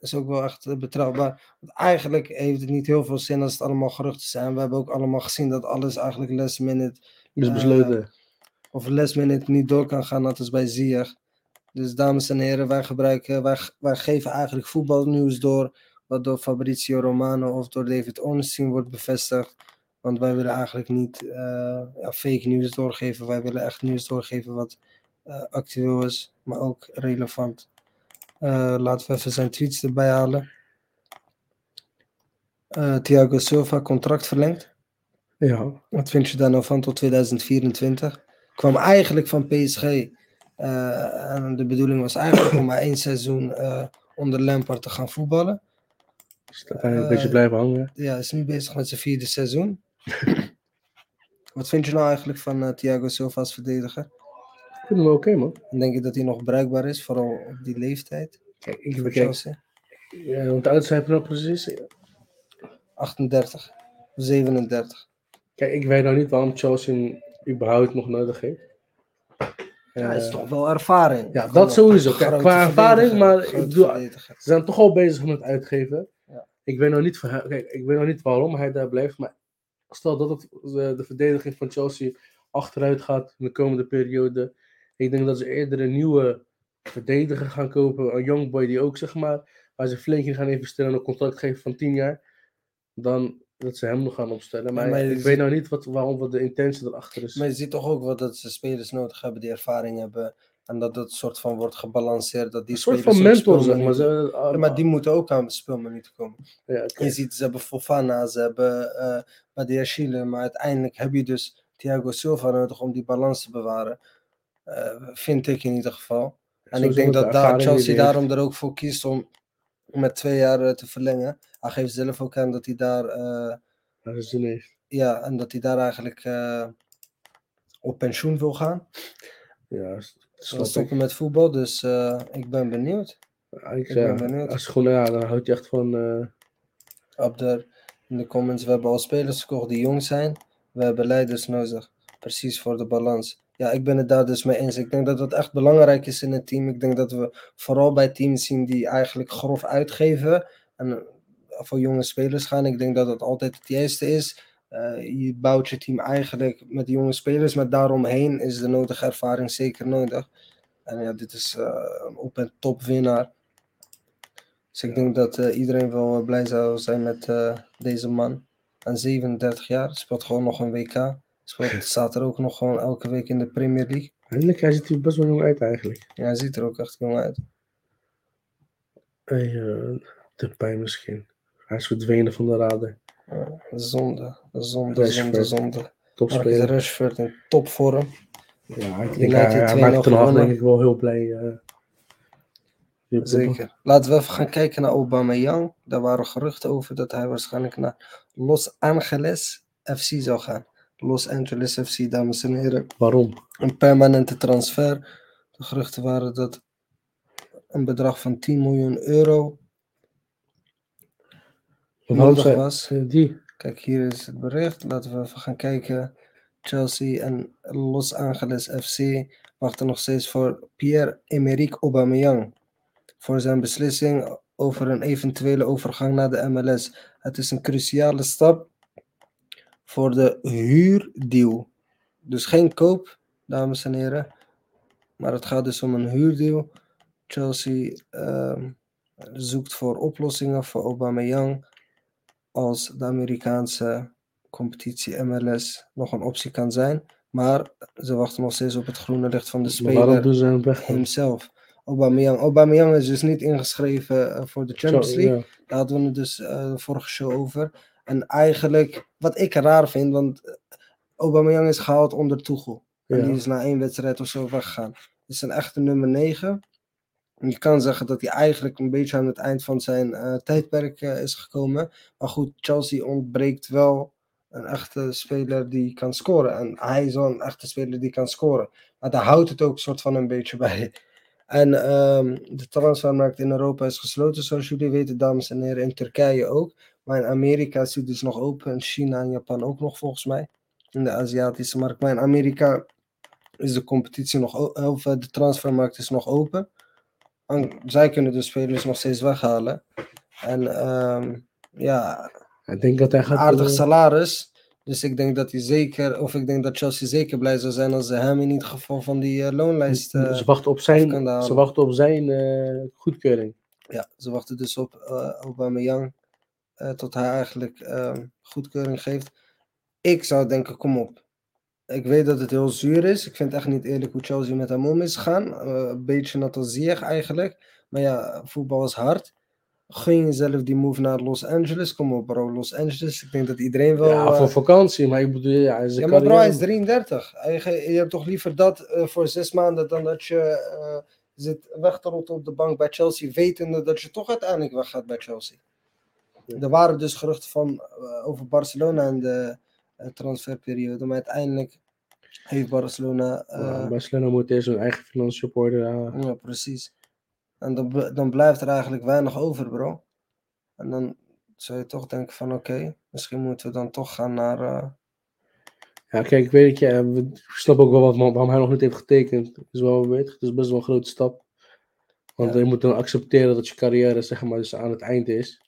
is ook wel echt eh, betrouwbaar. Want eigenlijk heeft het niet heel veel zin als het allemaal geruchten zijn. We hebben ook allemaal gezien dat alles eigenlijk last minute is eh, besloten. of last minute niet door kan gaan, net als bij Ziyech. Dus dames en heren, wij gebruiken, wij, wij geven eigenlijk voetbalnieuws door, wat door Fabrizio Romano of door David Ornstein wordt bevestigd. Want wij willen eigenlijk niet eh, ja, fake nieuws doorgeven, wij willen echt nieuws doorgeven wat actueel is, maar ook relevant. Eh, laten we even zijn tweets erbij halen. Eh, Thiago Silva contract verlengd. ja. Wat vind je daar nou van tot 2024? Kwam eigenlijk van PSG. eh, en de bedoeling was eigenlijk om maar één seizoen onder Lampard te gaan voetballen. Is hij een beetje blijven hangen. Ja, is nu bezig met zijn vierde seizoen. Wat vind je nou eigenlijk van Thiago Silva als verdediger? Ik vind hem oké, man. En denk je dat hij nog bruikbaar is, vooral op die leeftijd? Kijk, ik voor kijk, Chelsea? ja, want heb je nou precies. 38, 37. Kijk, ik weet nou niet waarom Chelsea überhaupt nog nodig heeft. Ja, hij is Eh, toch wel ervaring. ja, Gewoon dat sowieso. Kijk, qua ervaring, maar ik bedoel. Ze zijn toch al bezig met uitgeven. Ja. Ik weet nog niet, kijk, ik weet nog niet waarom hij daar blijft. Maar stel dat het, de, de verdediging van Chelsea achteruit gaat in de komende periode. Ik denk dat ze eerder een nieuwe verdediger gaan kopen. Een youngboy die ook, zeg maar, waar ze flink in gaan investeren en een contract geven van 10 jaar. Dan dat ze hem nog gaan opstellen. Maar, ik weet nou niet wat, waarom wat de intentie erachter is. Maar je ziet toch ook wel dat ze spelers nodig hebben die ervaring hebben. En dat het soort van wordt gebalanceerd. Dat die Een soort van mentor, zeg maar. Ja, maar die moeten ook aan speelminuten komen. ja. Je ziet, ze hebben Fofana, ze hebben eh Badia Chile, maar uiteindelijk heb je dus Thiago Silva nodig om die balans te bewaren. Eh, vind ik in ieder geval. En ik denk dat daar Chelsea daarom er ook voor kiest om met twee jaar eh, te verlengen. Hij geeft zelf ook aan dat hij daar, eh, ja, en dat hij daar eigenlijk op pensioen wil gaan. Ja, stoppen met voetbal, dus ik ben benieuwd. Ja, ik, ik ben benieuwd. als gewoon, ja, dan houdt je echt van. Op de, in de comments, we hebben al spelers gekocht die jong zijn. We hebben leiders nodig. Precies voor de balans. Ja, ik ben het daar dus mee eens. Ik denk dat dat echt belangrijk is in het team. Ik denk dat we vooral bij teams zien die eigenlijk grof uitgeven. En eh, voor jonge spelers gaan. Ik denk dat dat altijd het juiste is. Eh, je bouwt je team eigenlijk met jonge spelers. Maar daaromheen is de nodige ervaring zeker nodig. En ja, dit is eh, een op- en top winnaar. Dus ik denk dat iedereen wel blij zou zijn met deze man. En 37 jaar, speelt gewoon nog een WK. Speelt, staat er ook nog gewoon elke week in de Premier League. Eindelijk, hij ziet er best wel jong uit eigenlijk. Ja, hij ziet er ook echt jong uit. Hey, eh, de pijn misschien. Hij is verdwenen van de radar. Ja, zonde, zonde, Rashford. zonde, zonde. Topspeler. Rashford in topvorm. Ja, ik denk hij, hij 2-0 maakt gewonnen. denk ik wel heel blij. eh. Zeker. Laten we even gaan kijken naar Aubameyang. Daar waren geruchten over dat hij waarschijnlijk naar Los Angeles FC zou gaan. Los Angeles FC, dames en heren. Waarom? een permanente transfer. De geruchten waren dat een bedrag van 10 miljoen euro nodig was. Die. Kijk, hier is het bericht. Laten we even gaan kijken. Chelsea en Los Angeles FC wachten nog steeds voor Pierre-Emerick Aubameyang voor zijn beslissing over een eventuele overgang naar de MLS. Het is een cruciale stap voor de huurdeal. Dus geen koop, dames en heren. Maar het gaat dus om een huurdeal. Chelsea ehm, zoekt voor oplossingen voor Aubameyang als de Amerikaanse competitie MLS nog een optie kan zijn. Maar ze wachten nog steeds op het groene licht van de speler doen ze hem weg? hemzelf. Aubameyang. Aubameyang is dus niet ingeschreven eh, voor de Champions League. Daar hadden we het dus de vorige show over. En eigenlijk, wat ik raar vind, want eh, Aubameyang is gehaald onder Tuchel. En Ja. die is na één wedstrijd of zo weggegaan. is een echte nummer 9. Je kan zeggen dat hij eigenlijk een beetje aan het eind van zijn eh, tijdperk eh, is gekomen. Maar goed, Chelsea ontbreekt wel een echte speler die kan scoren. En hij is wel een echte speler die kan scoren. Maar daar houdt het ook soort van een beetje bij. En ehm, de transfermarkt in Europa is gesloten, zoals jullie weten, dames en heren. In Turkije ook. Maar in Amerika is die dus nog open. En China en Japan ook nog, volgens mij. In de Aziatische markt. Maar in Amerika is de competitie nog, of eh, de transfermarkt is nog open. En zij kunnen de spelers nog steeds weghalen. En ehm, ja, Ik denk dat hij gaat. aardig eh, salaris. Dus ik denk dat hij zeker, of ik denk dat Chelsea zeker blij zou zijn als ze hem in ieder geval van die eh, loonlijst. eh, ze wachten op zijn, ze wachten op zijn goedkeuring. ja, ze wachten dus op eh Aubameyang eh tot hij eigenlijk ehm, goedkeuring geeft. Ik zou denken, kom op. Ik weet dat het heel zuur is. Ik vind het echt niet eerlijk hoe Chelsea met hem om is gegaan. Eh, een beetje net als Ziyech eigenlijk. Maar ja, voetbal is hard. Gun jezelf die move naar Los Angeles. Kom op bro, Los Angeles. Ik denk dat iedereen wel... ja, eh, voor vakantie, maar ik bedoel, ja, Ja, maar bro, hij is carrière- 33. Hij ge- Je hebt toch liever dat eh, voor zes maanden dan dat je eh, zit weg te rotten op de bank bij Chelsea, wetende dat je toch uiteindelijk weggaat bij Chelsea. Er waren dus geruchten van, eh, over Barcelona in de eh, transferperiode, maar uiteindelijk heeft Barcelona. eh, Ja, Barcelona moet eerst hun eigen financiën op orde ja, precies. En dan, dan blijft er eigenlijk weinig over, bro. En dan zou je toch denken van oké, misschien moeten we dan toch gaan naar. Ja, kijk, ik weet het, ja, we- ik snap ook wel wat, waarom hij nog niet heeft getekend. Dat is wel, weet, het is best wel een grote stap. Want Ja. je moet dan accepteren dat je carrière zeg maar, dus aan het eind is.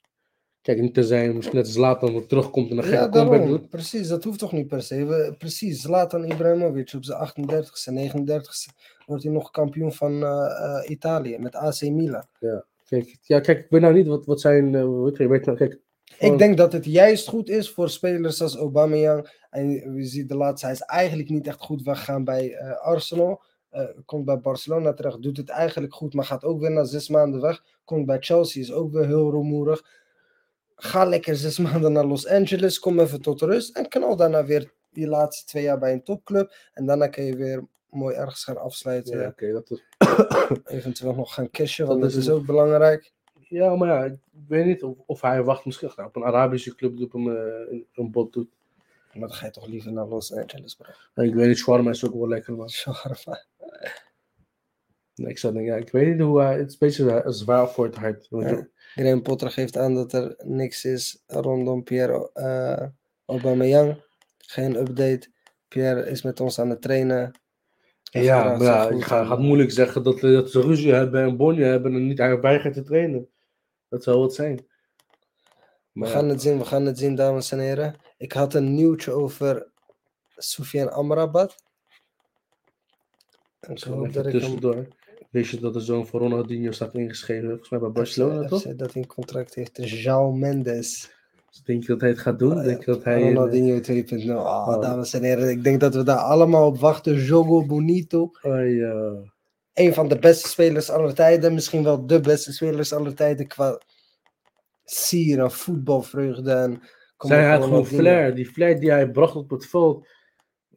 Kijk, niet te zijn, misschien net Zlatan wat terugkomt en een gekke Ja, comeback doet. Precies, dat hoeft toch niet per se. We, precies, Zlatan Ibrahimovic op zijn 38ste, 39ste wordt hij nog kampioen van eh, eh, Italië met AC Milan. Kijk, ja, kijk, ik weet nou niet wat, wat zijn, eh, weet je, weet nou, kijk, Ik denk dat het juist goed is voor spelers als Aubameyang. En je ziet de laatste, hij is eigenlijk niet echt goed weggegaan bij eh, Arsenal. eh, komt bij Barcelona terecht, doet het eigenlijk goed, maar gaat ook weer na zes maanden weg. Komt bij Chelsea, is ook weer heel rumoerig. Ga lekker zes maanden naar Los Angeles, kom even tot rust en knal daarna weer die laatste twee jaar bij een topclub. En daarna kan je weer mooi ergens gaan afsluiten. Ja, oké, dat is... Eventueel nog gaan cashen, want Dat dat is een- ook belangrijk. Ja, maar ja, ik weet niet of, of hij wacht misschien nou, op een Arabische club die op hem eh, een, een bot doet. Maar dan ga je toch liever naar Los Angeles, bro. Ja, Ik weet niet, shawarma is ook wel lekker, man. Shawarma. Nee, Ik zou denken, ja, ik weet niet hoe hij, het is een beetje zwaar- zwaar voor het hart. Want Ja. Graham Potter geeft aan dat er niks is rondom Pierre eh Aubameyang. Geen update. Pierre is met ons aan het trainen. Ja, ja, ik ga, gaat moeilijk zeggen dat, dat ze ruzie hebben en bonje hebben en niet hij weigert te trainen. Dat zou wat zijn. We gaan het zien, we gaan het zien, dames en heren. Ik had een nieuwtje over Soufiane Amrabat. En ik gewoon hoop even dat ik hem... Weet je dat de zoon van Ronaldinho staat ingeschreven, volgens mij bij Barcelona, FC toch? FC dat in contract heeft, João Mendes. Dus denk je dat hij het gaat doen? Ah, denk je dat hij... eh, Ronaldinho 2.0. Ah, Oh. dames en heren, ik denk dat we daar allemaal op wachten. Jogo Bonito. Oh, ja. een van de beste spelers aller tijden. Misschien wel de beste spelers aller tijden qua sier en voetbalvreugde. En Zij had gewoon flair. Die flair die hij bracht op het veld,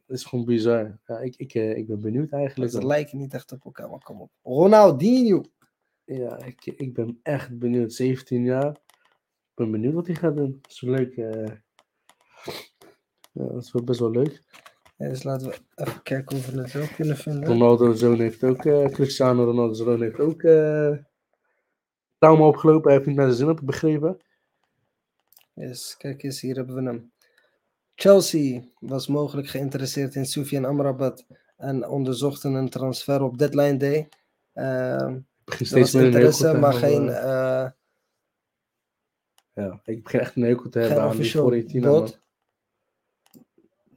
is gewoon bizar. Ja, ik, ik, eh, ik ben benieuwd eigenlijk. Ze lijken niet echt op elkaar, maar kom op. Ronaldinho. Ja, ik, ik ben echt benieuwd. 17 jaar. Ik ben benieuwd wat hij gaat doen. Dat is wel leuk. eh. Ja, dat is wel best wel leuk. Ja, dus laten we even kijken of we het wel kunnen vinden. Ronaldo's zoon heeft ook, eh, Cristiano Ronaldo's zoon heeft ook eh trauma opgelopen. Hij heeft niet naar zijn zin ik begrepen. Yes, kijk eens, hier hebben we hem. Chelsea was mogelijk geïnteresseerd in Soufiane Amrabat en onderzochten een transfer op deadline day. Er was steeds hekel interesse, te maar geen, eh, eh, ja, ik begin echt een hekel te hebben aan die Fiorentina.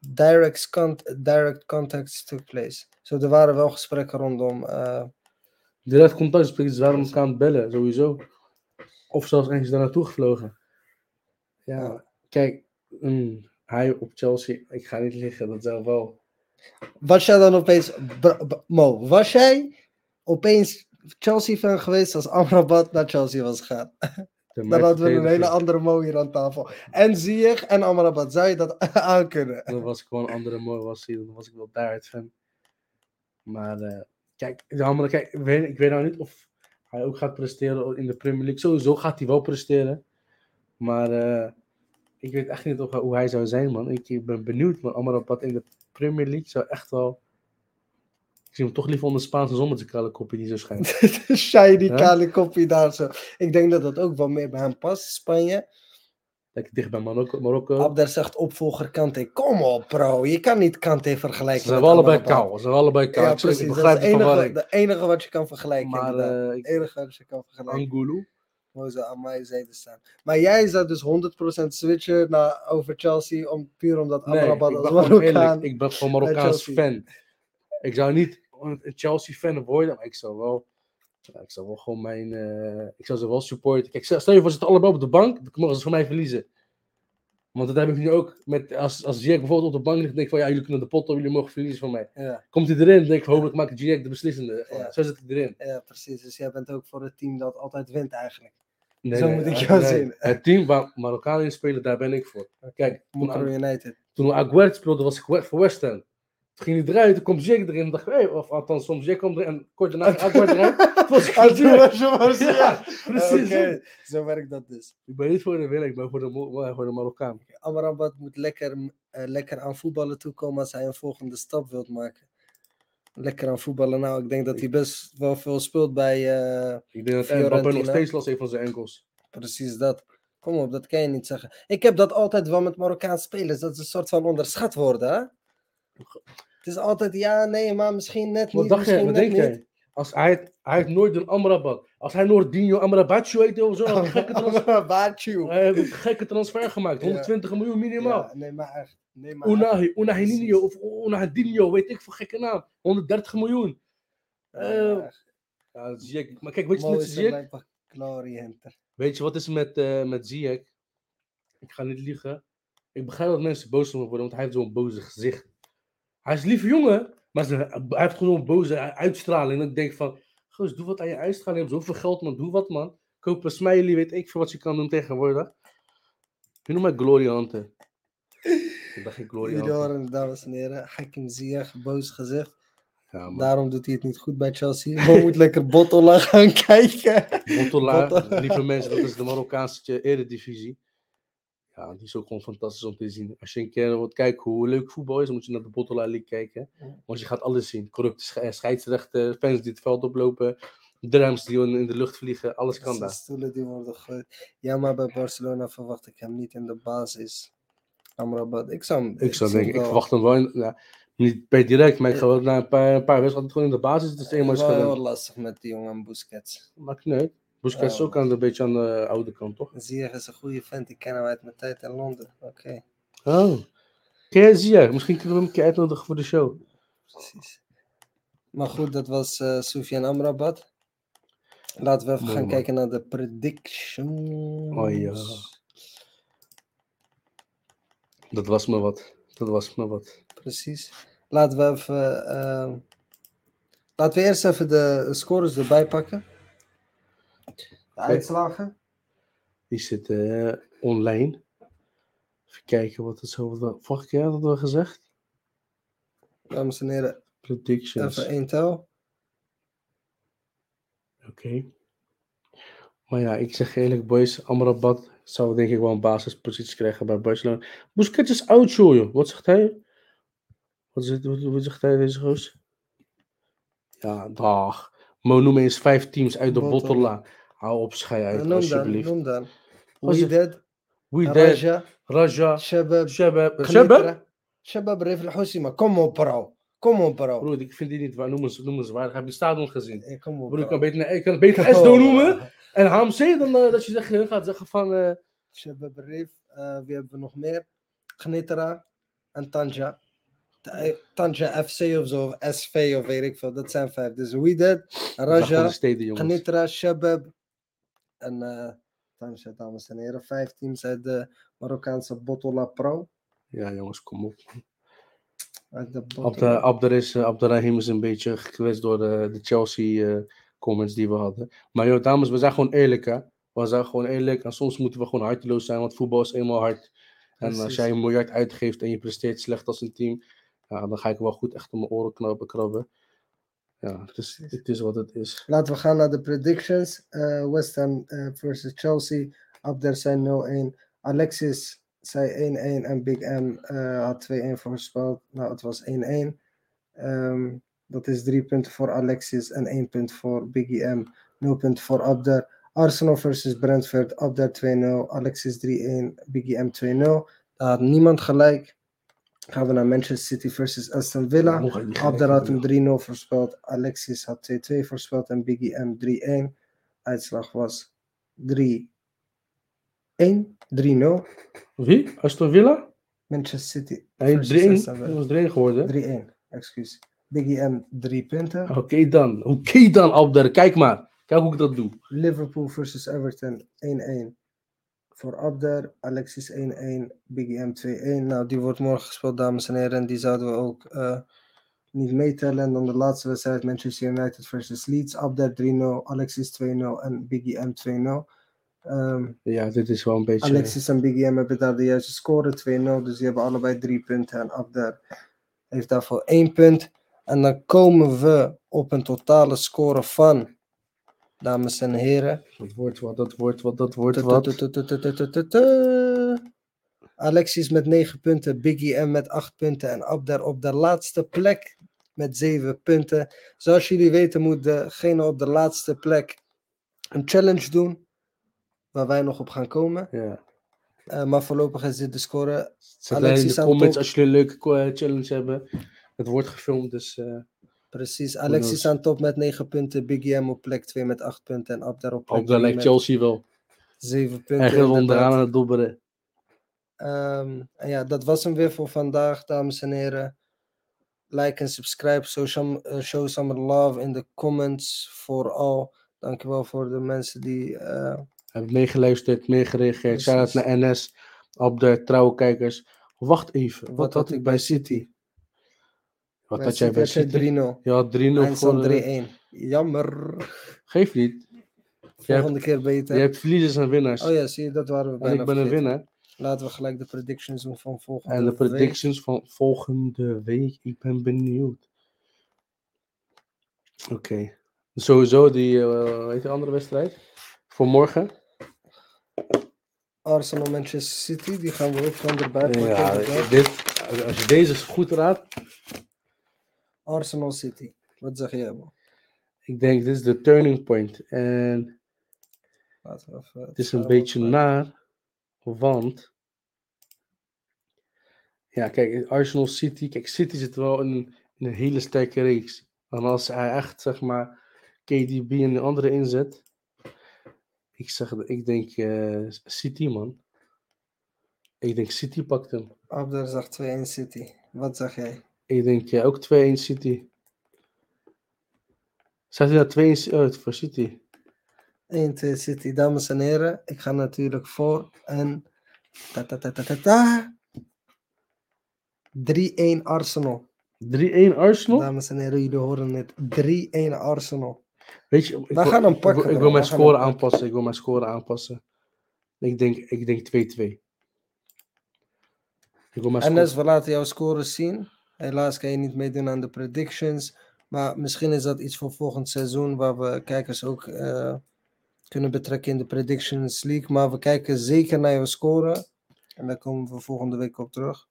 Direct, cont direct contacts took place. Zo, er waren wel gesprekken rondom. eh, Direct contact, waren elkaar aan het bellen, sowieso. Of zelfs eens daar naartoe gevlogen. Ja, Ja. kijk, mm, hij op Chelsea, ik ga niet liggen, dat zou wel. Was jij dan opeens, Mo, was jij opeens Chelsea-fan geweest als Amrabat naar Chelsea was gegaan? Dan hadden we een hele andere Mo hier aan tafel. En Ziyech en Amrabat, zou je dat aankunnen? Dan was ik gewoon een andere mooi, was hij, dan was ik wel daar fan. Maar eh, kijk, kijk ik, weet, ik weet nou niet of hij ook gaat presteren in de Premier League. Sowieso gaat hij wel presteren. Maar eh, ik weet echt niet of, hoe hij zou zijn, man. Ik ben benieuwd, man. Amrabat in de Premier League zou echt wel... Ik zie hem toch liever onder Spaanse zon met zijn kale kopje die zo schijnt. Shiny Ja? kale koppie daar zo. Ik denk dat dat ook wel meer bij hem past, Spanje. Lekker dicht bij Marokko. Marokko. Abder zegt opvolger Kante. Kom op bro, je kan niet Kante Ze vergelijken zijn met wel allebei kou. Ze zijn allebei kou. Ja, Ik zeg, precies. Ik Dat is begrijp het de enige, de enige wat je kan vergelijken. Maar eh, het enige wat je kan vergelijken. Angulu. Hoe ze aan mijn zijde staan. Maar jij zou dus 100% switchen naar, over Chelsea om, puur omdat Nee, Amrabat ik als Marokkaan... Ik ben gewoon Marokkaans Chelsea. fan. Ik zou niet een Chelsea-fan worden, maar ik zou wel... ja, ik zou wel gewoon mijn... eh, ik zou ze wel supporten. Kijk, stel stel je voor, ze zitten allebei op de bank, dan mogen ze van mij verliezen. Want dat heb ik nu ook met... Als, als Jack bijvoorbeeld op de bank ligt, denk ik van, ja, jullie kunnen de pot op, jullie mogen verliezen van mij. Ja, Komt hij erin, denk ik, hopelijk maakt Jack de beslissende. Ja. Zo zit hij erin. ja, precies. Dus jij bent ook voor het team dat altijd wint eigenlijk. Nee, Zo nee, moet ik jou nee. zien. Het team waar Marokkanen in spelen, daar ben ik voor. Kijk, toen, United. toen Aguerd speelde, was ik voor West Ham. Ging hij eruit, toen komt Jack erin. En dacht ik, hey, of althans, soms Jack komt erin. En kort daarna eruit. Toen was was Ja, ja. precies. Zo werkt dat dus. Ik ben niet voor de winnaar, ik ben voor de, voor de Marokkaan. Amrabat moet lekker, eh, lekker aan voetballen toekomen als hij een volgende stap wilt maken. Lekker aan voetballen. Nou, ik denk dat hij best wel veel speelt bij eh, Ik denk dat Mbappé nog steeds last heeft van zijn enkels. precies dat. Kom op, dat kan je niet zeggen. Ik heb dat altijd wel met Marokkaanse spelers, dat ze een soort van onderschat worden. Hè? Het is altijd ja, nee, maar misschien net Wat niet. dacht misschien Wat net denk niet. jij? Als hij, hij heeft nooit een Amrabat. Als hij Noordinho Amrabatje heet of zo, had gekke, trans- Amrabatje. hij heeft een gekke transfer gemaakt. Ja. 120 miljoen minimaal. Ja, nee, maar echt. Nee, maar. Unahi, Unahi of Unahidinho, weet ik voor gekke naam. 130 miljoen. Echt. Ja, Ziyech. Maar kijk, weet je Mo met Ziyech? Weet je wat is met, eh met Ziyech? Ik ga niet liegen. Ik begrijp dat mensen boos op worden, want hij heeft zo'n boze gezicht. Hij is een lieve jongen. Maar ze, hij heeft gewoon een boze uitstraling. En ik denk van, goos, doe wat aan je uitstraling. Je hebt zoveel geld, man. Doe wat, man. Koop een smiley, weet ik veel wat je kan doen tegenwoordig. Je noemt mij Hunter. Ik dacht geen Jullie horen, dames en heren, Hakim Ziyech, boos gezegd. Ja. Daarom doet hij het niet goed bij Chelsea. We moeten lekker Bottola gaan kijken. Bottelaar. lieve mensen, dat is de Marokkaanse eredivisie. Ja, die is ook gewoon fantastisch om te zien. Als je een keer wilt kijken hoe leuk voetbal is, dan moet je naar de Bottelaar League kijken. Want je gaat alles zien. Corrupte sche- scheidsrechten, fans die het veld oplopen, drums die in de lucht vliegen, alles kan daar. stoelen die worden gegooid. Ja, maar bij Barcelona verwacht ik hem niet in de basis. Amrabat, ik zou hem... Ik zou denken, ik wel- verwacht hem wel, in- niet per direct, maar ik ga wel na een paar, een paar wedstrijden gewoon in de basis. Het is eenmaal Het is wel heel gewend. lastig met die jongen Busquets. Maakt niet uit. Busquets Ja. ook aan, een beetje aan de oude kant, toch? Ziyech is een goede vent, die kennen we uit mijn tijd in Londen. Oké, Oh. Ken Ziyech? Misschien kunnen we hem een keer uitnodigen voor de show. precies. Maar goed, dat was eh Soufiane Amrabat. Laten we even Mooi, gaan man. kijken naar de predictions. Oh ja. Dat was me wat. Dat was me wat. Precies. Laten we even. eh, laten we eerst even de scores erbij pakken. De uitslagen. Die zitten eh, online. Even kijken wat het zo... Wat we, vorige keer hadden we gezegd. Dames en heren, Predictions. even één tel. Oké. Maar ja, ik zeg eerlijk, boys. Amrabat zou denk ik wel een basispositie krijgen bij Barcelona. Busquets is oud, joh. Wat zegt hij? Wat, zegt, wat, wat zegt hij, deze roos? Ja, dag. Mo, noem eens vijf teams uit de Bottela. Hou op, schei uit, noem dan, alsjeblieft. noem dan. Als je- Wydad, Wie Raja, Raja, Shabab, Shabab. Shabab? Shabab Rif al Kom op, bro. Kom op, bro. Broer, ik vind die niet waar. Noem eens, noem eens waar. Heb je stadion gezien? Eh, Kom op, Broer, ik bro. kan beter, ik kan beter SDO noemen. En HMC dan eh, dat je zegt, gaat zeggen van... eh, Shabab Rif. eh, wie hebben we nog meer? Knitra en Tanja. Ta- eh, Tanja FC of zo, of SV of weet ik veel. Dat zijn vijf. Dus zeg van Raja. Knitra, Shabab en uh, Tanja, dames en heren. Vijf teams uit de Marokkaanse Botola Pro. Ja, jongens, kom op. Abder is, eh, Abderrahim is een beetje gekwetst door de, de Chelsea eh, comments die we hadden. Maar joh, dames, we zijn gewoon eerlijk, hè. We zijn gewoon eerlijk. En soms moeten we gewoon harteloos zijn, want voetbal is eenmaal hard. En als jij een miljard uitgeeft en je presteert slecht als een team, ja, dan ga ik wel goed echt om mijn oren knappen, krabben. Ja, het is, het is wat het is. Laten we gaan naar de predictions. Eh, West Ham eh, versus Chelsea. Abder zei 0-1. Alexis zei 1-1 en Big M eh, had 2-1 voorspeld. Nou, het was 1-1. Ehm, dat is drie punten voor Alexis en één punt voor Biggie M. 0 punten voor Abder. Arsenal versus Brentford. Abder 2-0. Alexis 3-1. Biggie M 2-0. Daar had niemand gelijk. Gaan we naar Manchester City versus Aston Villa. Nog een die Abder had gelijk, hem 3-0 voorspeld. Alexis had 2-2 voorspeld. En Biggie M 3-1. Uitslag was 3-1. 3-0. Wie? Aston Villa? Manchester City. Hij versus is 3-1 Aston Villa. was 3-1 geworden. 3-1. Excuus. Biggie M 3 punten. Oké dan. Oké dan, Abder. Kijk maar. Kijk hoe ik dat doe. Liverpool versus Everton 1-1. Voor Abder. Alexis 1-1. Biggie M 2-1. Nou, die wordt morgen gespeeld, dames en heren. En die zouden we ook eh, niet meetellen. En dan de laatste wedstrijd Manchester United versus Leeds. Abder 3-0. Alexis 2-0. En Biggie M 2-0. Ehm, Ja, dit is wel een beetje... Alexis en Biggie M hebben daar de juiste score 2-0. Dus die hebben allebei drie punten. En Abder heeft daarvoor één punt. En dan komen we op een totale score van, dames en heren. Dat wordt wat, dat wordt wat, dat wordt wat. Alexis met 9 punten, Biggie M met 8 punten en Abder op de laatste plek met 7 punten. Zoals jullie weten moet degene op de laatste plek een challenge doen, waar wij nog op gaan komen. Ja. Eh, maar voorlopig is dit de score. Zet Alexis in de comments als jullie een leuke eh, challenge hebben. Het wordt gefilmd, dus eh Precies, Alexis aan top met 9 punten, Biggie M op plek 2 met 8 punten en Abder op plek op daar 3 lijkt met Chelsea wel. 7 punten. Inderdaad. onderaan aan het dobberen. Ehm, en ja, dat was hem weer voor vandaag, dames en heren. Like en subscribe. Show some, eh, show some love in de comments. Vooral. Dankjewel voor de mensen die. eh, Hebben meegeluisterd, meegereageerd. Shout-out naar NS, op de trouwe kijkers. Wacht even, wat, Wat had ik bij City? Wat had jij bij City had jij City? 3-0. Je had 3-0 voor... Eindstand eh, 3-1. Jammer. Geef niet. Hebt, Volgende keer beter. je hebt verliezers en winnaars. Oh ja, zie je, dat waren we en bijna ik ben een winnaar. Laten we gelijk de predictions doen van volgende En de week. predictions van volgende week. Ik ben benieuwd. Oké. Sowieso die, eh je, andere wedstrijd? Voor morgen? Arsenal Manchester City, die gaan we ook gewoon erbij pakken. Ja, dit, als je deze goed raadt, Arsenal City. Wat zeg jij, man? ik denk dit is de turning point. En Laten we even het is een beetje naar, want... Ja, kijk, Arsenal City, kijk, City zit wel in, in een hele sterke reeks. En als hij echt, zeg maar, KDB en de andere inzet, ik zeg, ik denk eh, City, man. Ik denk City pakt hem. Abder zegt 2-1 City. Wat zeg jij? Ik denk ook 2-1 City. Staat hij daar 2-1 uit voor City? 1-2 City. Dames en heren, ik ga natuurlijk voor een... Ta -ta -ta -ta -ta -ta. 3-1 Arsenal. 3-1 Arsenal? Dames en heren, jullie horen het. 3-1 Arsenal. Weet je, ik, gaan hem ik wil- pakken, Ik, wil mijn score pakken. aanpassen. Ik wil mijn score aanpassen. Ik denk ik denk 2-2. Ik wil mijn En score... dus, we laten jouw scores zien. Helaas kan je niet meedoen aan de predictions. Maar misschien is dat iets voor volgend seizoen, waar we kijkers ook eh, kunnen betrekken in de Predictions League. Maar we kijken zeker naar jouw score. En daar komen we volgende week op terug.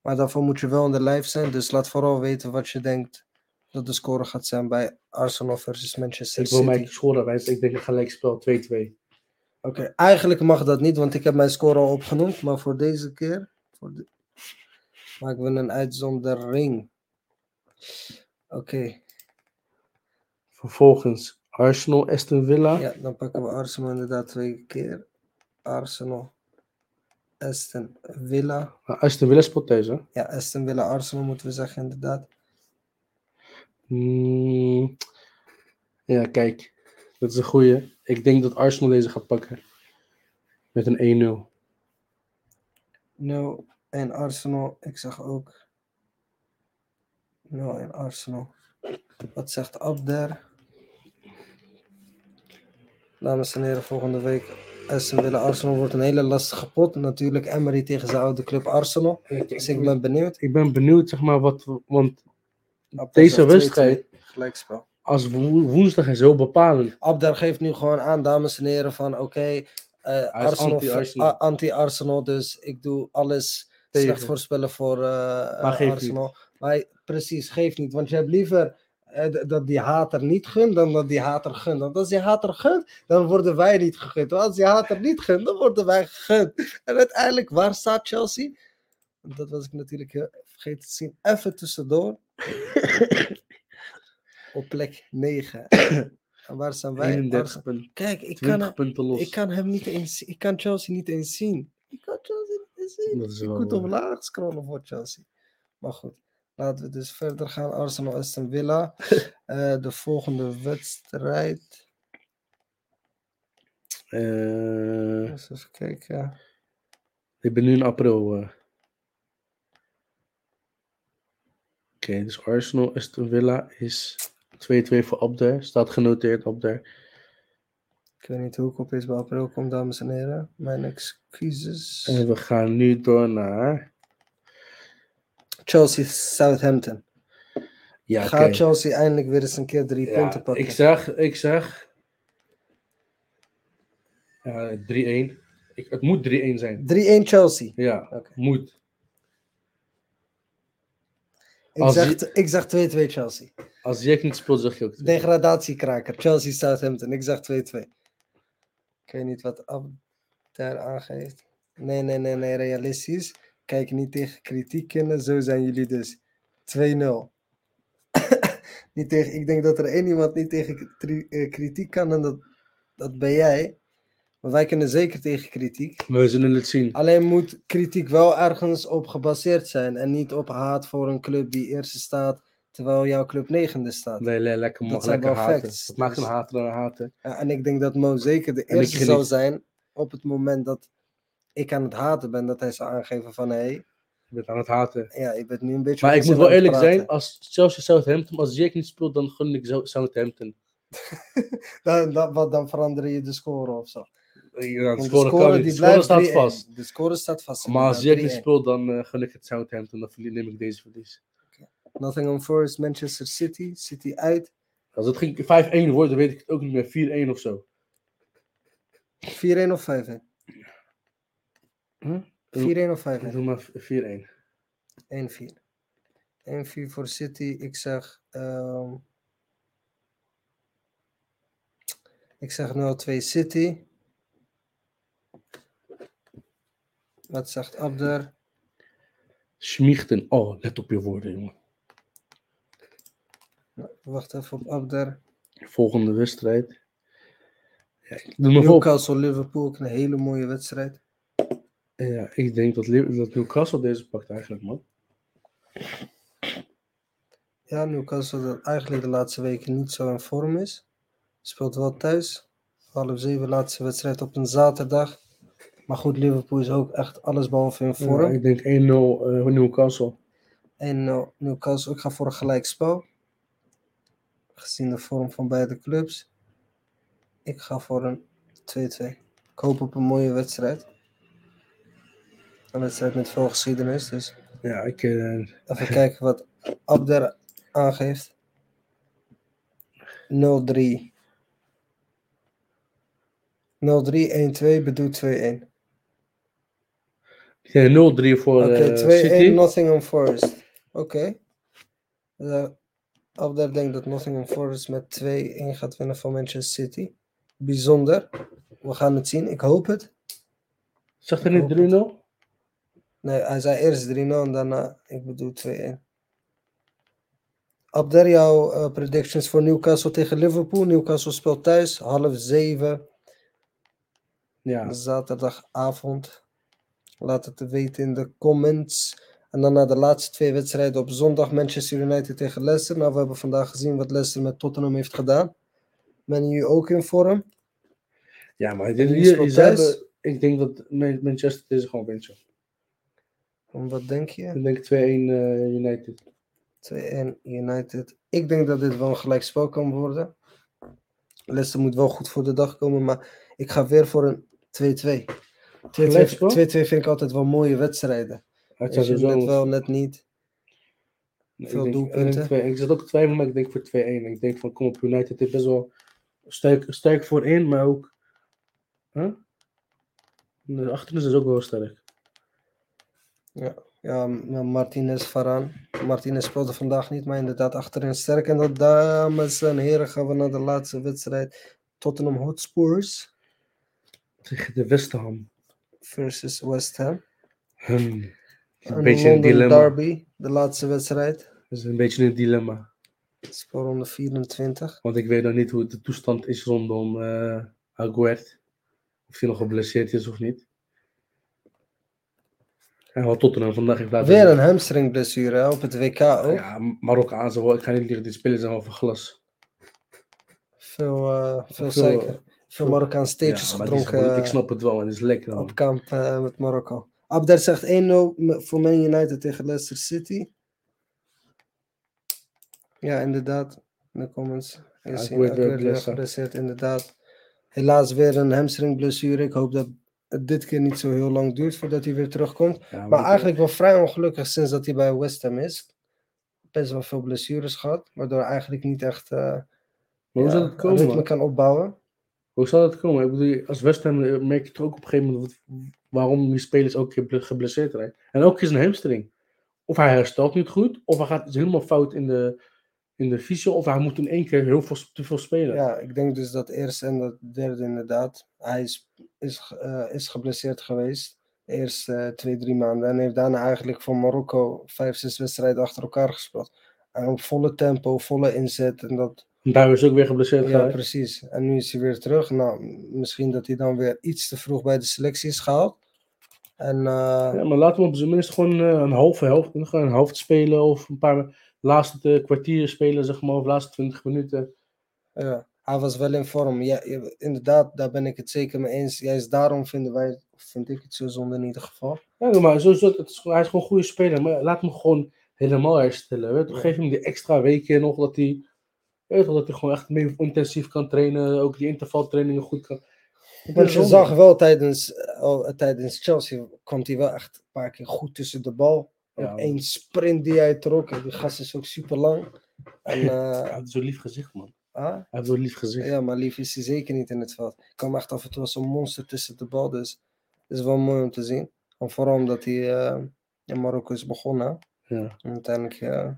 Maar daarvoor moet je wel in de live zijn. Dus laat vooral weten wat je denkt dat de score gaat zijn bij Arsenal versus Manchester Ik wil City. mijn score wijzen. Ik denk een gelijkspel 2-2. Oké, eigenlijk mag dat niet, want ik heb mijn score al opgenoemd. Maar voor deze keer voor de... maken we een uitzondering. Oké, Vervolgens Arsenal, Aston Villa. ja, dan pakken we Arsenal inderdaad twee keer. Arsenal, Aston Villa. Maar Aston Villa thuis, hè? Ja, Aston Villa, Arsenal moeten we zeggen inderdaad. Mm, ja, kijk. Dat is een goeie. Ik denk dat Arsenal deze gaat pakken. Met een 1-0. 0 en Arsenal, ik zeg ook 0 en Arsenal. Wat zegt Abder? Dames en heren, volgende week Aston Villa Arsenal wordt een hele lastige pot. Natuurlijk Emery tegen zijn oude club Arsenal. Dus ik ben benieuwd. Ik ben benieuwd, zeg maar, wat... Want Abder Deze zegt 2-2, wedstrijd- Gelijkspel. als wo- woensdag is zo bepalend. Abder geeft nu gewoon aan, dames en heren, van oké, eh, Arsenal, anti-Arsenal. dus ik doe alles. Slecht voorspellen voor Maar geeft Arsenal. Maar precies, geeft niet, want je hebt liever eh, dat die hater niet gunt dan dat die hater gunt. Want als die hater gunt, dan worden wij niet gegund. Want als die hater niet gunt, dan worden wij gegund. En uiteindelijk, waar staat Chelsea? Dat was ik natuurlijk heel vergeten te zien. Even tussendoor. Op plek 9. En waar zijn wij? 31 Arsenal. punten. Kijk, ik 20 kan, punten los. ik kan hem niet eens Ik kan Chelsea niet eens zien. Ik kan Chelsea niet eens zien. Dat is wel moet waar. omlaag scrollen voor Chelsea. Maar goed, laten we dus verder gaan. Arsenal Aston Villa. Eh, de volgende wedstrijd. Eh, Eens even kijken. ik ben nu in april. eh. Oké, dus Arsenal, Aston Villa is 2-2 voor Abder. Staat genoteerd Abder. Ik weet niet hoe ik op bij april kom, dames en heren. Mijn excuses. En we gaan nu door naar... Chelsea Southampton. Ja, Gaat. Chelsea eindelijk weer eens een keer drie Ja, punten pakken? ik zeg, ik zeg... Ja, 3-1. Ik, het moet 3-1 zijn. 3-1 Chelsea. Ja, moet. Ik Als zeg, je- ik zeg 2-2 Chelsea. Als Jack niet speelt, zeg je ook 2. Degradatiekraker, Chelsea Southampton. Ik zeg 2-2. Ik weet niet wat Abder aangeeft. Nee, nee, nee, nee, realistisch. Kijk niet tegen kritiek kunnen, zo zijn jullie dus. 2-0. niet tegen, ik denk dat er één iemand niet tegen eh, kritiek kan en dat, dat ben jij. Maar wij kunnen zeker tegen kritiek. We zullen het zien. Alleen moet kritiek wel ergens op gebaseerd zijn en niet op haat voor een club die eerste staat, terwijl jouw club negende staat. Nee, le- lekker, Dat lekker haten. facts, Het maakt een dus- hater dan. Ja, en ik denk dat Mo zeker de ik eerste zou zijn op het moment dat ik aan het haten ben, dat hij zou aangeven van hé, hey, bent aan het haten. Ja, je bent nu een beetje... Maar ik moet wel eerlijk zijn, als Chelsea Southampton, als Jack niet speelt, dan gun ik Southampton. Dan, dan, wat, dan verander je de score of zo. Ja, de score die De score blijft staat 3-1. vast. De score staat vast. Maar als Jack niet inderdaad, 3-1. speelt, dan eh, gun ik het Southampton. Dan neem ik deze verlies. Nottingham Forest, Manchester City. City uit. 4-1 Als het ging 5-1 wordt, dan weet ik het ook niet meer. 4-1 of zo. of 5-1? Huh? 4-1 of 5-1? Doe maar 4-1. 1-4. 1-4 voor City. Ik zeg. ehm, ik zeg 0-2 City. Wat zegt Abder? Schmichten. Oh, let op je woorden, jongen. Wacht even op Abder. Volgende wedstrijd. Ja, ik doe nog op. Newcastle Liverpool, ook een hele mooie wedstrijd. Ja, ik denk dat, Newcastle deze pakt eigenlijk, man. Ja, Newcastle dat eigenlijk de laatste weken niet zo in vorm is. Speelt wel thuis. Half zeven laatste wedstrijd op een zaterdag. Maar goed, Liverpool is ook echt allesbehalve in vorm. Ja, ik denk 1-0 eh, Newcastle. En uh, Newcastle, ik ga voor een gelijkspel. Gezien de vorm van beide clubs. Ik ga voor een 2-2. Ik hoop op een mooie wedstrijd. Een wedstrijd met veel geschiedenis. Dus Ja, ik, eh, even kijken wat Abder aangeeft. 0-3. 0-3, 1-2 bedoelt 2-1. ik denk 0-3 voor Oké, eh, 2-1 City. Nottingham Forest. Oké. Eh, Abder denkt dat Nottingham Forest met 2-1 gaat winnen van Manchester City. Bijzonder. We gaan het zien. Ik hoop het. Zegt er niet 3-0? Nee, hij zei eerst 3-0 en daarna, ik bedoel 2-1. Abder, jouw eh, predictions voor Newcastle tegen Liverpool. Newcastle speelt thuis, half zeven, Ja. zaterdagavond. Laat het weten in de comments. En dan naar de laatste twee wedstrijden op zondag. Manchester United tegen Leicester. Nou, we hebben vandaag gezien wat Leicester met Tottenham heeft gedaan. Ben je ook in vorm? ja, maar dit, wie hier, thuis? hebben, ik denk dat Man- Manchester deze gewoon wint. wat denk je? Ik denk 2-1 eh, United. 2-1 United. Ik denk dat dit wel een gelijkspel kan worden. Leicester moet wel goed voor de dag komen, maar ik ga weer voor een 2-2. 2-2 Gelijkspel? 2-2 vind ik altijd wel mooie wedstrijden. Je, sowieso- net wel, net niet. Nee, veel ik denk, doelpunten. Ik, denk twee- ik zat ook te twijfelen, maar ik denk voor 2-1. Ik denk van kom op, United is best wel sterk, sterk voorin, maar ook. Huh? De achterin is ook wel sterk. Ja, M- Martinez, Varaan. Martinez speelde vandaag niet, maar inderdaad achterin sterk. En dat, dames en heren, gaan we naar de laatste wedstrijd. Tottenham Hotspurs Tegen de West Ham. versus West Ham. Hmm. Een beetje een dilemma. derby, de laatste wedstrijd. Dat is een beetje een dilemma. Speelronde 24. Want ik weet nog niet hoe de toestand is rondom eh Aguert. Of hij nog geblesseerd is of niet. En wat Tottenham vandaag heeft laten Weer een hamstringblessure op het WK ook. Ja, Marokkaanse, hoor. ik ga niet liegen, die spelers zijn van glas. Veel, eh, veel Veel- suiker. Veel veel- Marokkaanse Ja, is gedronken ik snap het wel en het is lekker. man. op kamp eh, met Marokko. Abder zegt 1-0 me- voor Man United tegen Leicester City. Ja, inderdaad. In de comments. Geblesseerd, inderdaad. Helaas weer een hamstringblessure. Ik hoop dat het dit keer niet zo heel lang duurt voordat hij weer terugkomt. Ja, Maar eigenlijk wel vrij ongelukkig sinds dat hij bij West Ham is. Best wel veel blessures gehad, waardoor hij eigenlijk niet echt hoe ja, het komen? kan opbouwen. Hoe zal het komen? Ik bedoel, als West eh, merk je toch ook op een gegeven moment waarom die spelers ook geble- geblesseerd zijn. En ook is een hamstring. Of hij herstelt niet goed, of hij gaat helemaal fout in de, in de of hij moet in één keer heel veel, te veel spelen. Ja, ik denk dus dat eerste en dat derde inderdaad. Hij is, is, eh, is geblesseerd geweest. De eerste eh, twee, drie maanden. En heeft daarna eigenlijk voor Marokko vijf, zes wedstrijden achter elkaar gespeeld. En op volle tempo, volle inzet. En dat, daar is ook weer geblesseerd ja, precies. En nu is hij weer terug. Nou, misschien dat hij dan weer iets te vroeg bij de selectie is gehaald. En eh, Ja, maar laten we op zijn minst gewoon eh, een halve helft, een helft spelen of een paar laatste kwartieren spelen, zeg maar, of laatste 20 minuten. Ja, hij was wel in vorm. Ja, inderdaad, daar ben ik het zeker mee eens. Juist daarom vinden wij vind ik het zo zonde in ieder geval. Ja, maar sowieso, het is, hij is gewoon een goede speler. Maar laat hem gewoon helemaal herstellen. Weet? Geef hem die extra weken nog dat hij, weet wel, dat hij gewoon echt meer intensief kan trainen. Ook die intervaltrainingen goed kan. Want je zag wel tijdens, tijdens Chelsea kwam hij wel echt een paar keer goed tussen de bal. Ja, één sprint die hij trok. En die gast is ook super lang. En, eh, Hij heeft zo'n lief gezicht, man. ah, Hij heeft zo'n lief gezicht. ja, maar lief is hij zeker niet in het veld. Ik kwam echt af en toe als een monster tussen de bal. Dus het is wel mooi om te zien. En vooral omdat hij eh, in Marokko is begonnen. Ja. En uiteindelijk eh,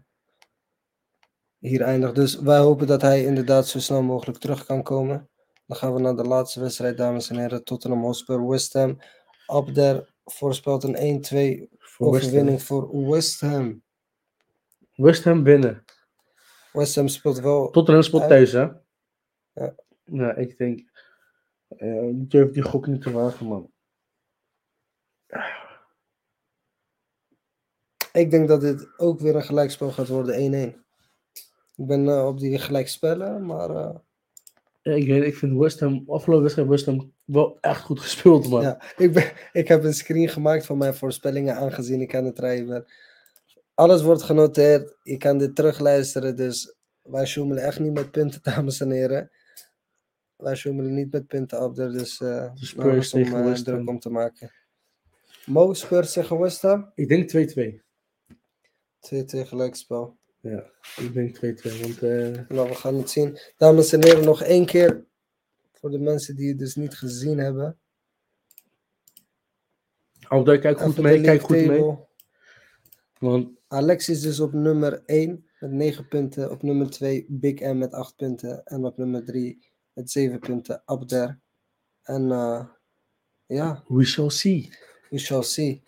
hier eindigt. Dus wij hopen dat hij inderdaad zo snel mogelijk terug kan komen. Dan gaan we naar de laatste wedstrijd, dames en heren. Tottenham Hotspur, West Ham. Abder voorspelt een 1-2 Voor West Ham. overwinning voor West Ham. West Ham binnen. West Ham speelt wel... Tottenham speelt thuis, hè? Ja. Ja, ik denk. eh ik durf die gok niet te wagen, man. Ik denk dat dit ook weer een gelijkspel gaat worden, 1-1. Ik ben eh, op die gelijkspellen, maar eh, Ja, ik, weet, ik vind West Ham, afgelopen wedstrijd West Ham wel echt goed gespeeld, man. ja, ik, ben, ik heb een screen gemaakt van mijn voorspellingen, aangezien ik aan het rijden ben. Alles wordt genoteerd, je kan dit terugluisteren, dus wij sjoemelen echt niet met punten, dames en heren. Wij sjoemelen niet met punten op, dus eh De Spurs om eh, West druk om te maken. Mo, Spurs tegen West Ham, Ik denk 2-2. 2-2 gelijkspel. Ja, ik denk 2-2. Want eh, Nou, we gaan het zien. Dames en heren, nog één keer. Voor de mensen die het dus niet gezien hebben. Abdel, kijk goed Even mee, kijk goed mee. Want Alex is dus op nummer 1 met 9 punten. Op nummer 2 Big M met 8 punten. En op nummer 3 met 7 punten Abder. En eh, ja, we shall see. we shall see.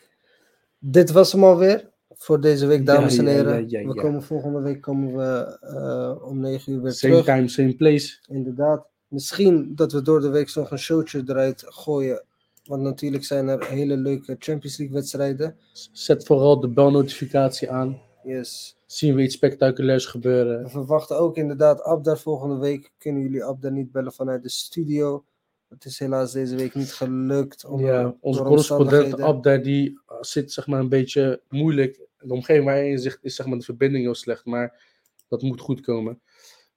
Dit was hem alweer voor deze week, dames Ja, en heren. ja, ja, we komen volgende week komen we, eh, om 9 uur weer Same terug. time, same place. Inderdaad. Misschien dat we door de week nog een showtje eruit gooien. Want natuurlijk zijn er hele leuke Champions League wedstrijden. Zet vooral de belnotificatie aan. Yes. Zien we iets spectaculairs gebeuren. We verwachten ook inderdaad Abdar volgende week. Kunnen jullie Abdar niet bellen vanuit de studio? Het is helaas deze week niet gelukt. Om, Ja, onze correspondent. Abder die zit zeg maar een beetje moeilijk. De omgeving waar hij in zit is zeg maar de verbinding heel slecht, maar dat moet goed komen.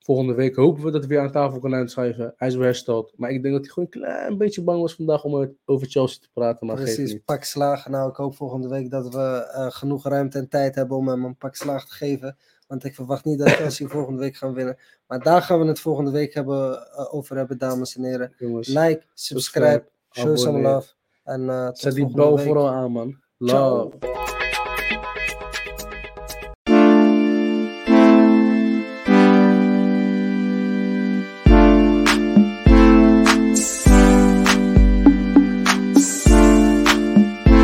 Volgende week hopen we dat hij weer aan tafel kan uitschuiven. Hij is weer hersteld. Maar ik denk dat hij gewoon een klein beetje bang was vandaag om over Chelsea te praten. Maar Precies, niet. pak slaag. Nou, ik hoop volgende week dat we eh, genoeg ruimte en tijd hebben om hem een pak slaag te geven. Want ik verwacht niet dat Chelsea volgende week gaan winnen. Maar daar gaan we het volgende week hebben, eh, over hebben, dames en heren. Jongens, Like, subscribe, show some love. En tot zet die bel vooral aan, man. Ciao. Love.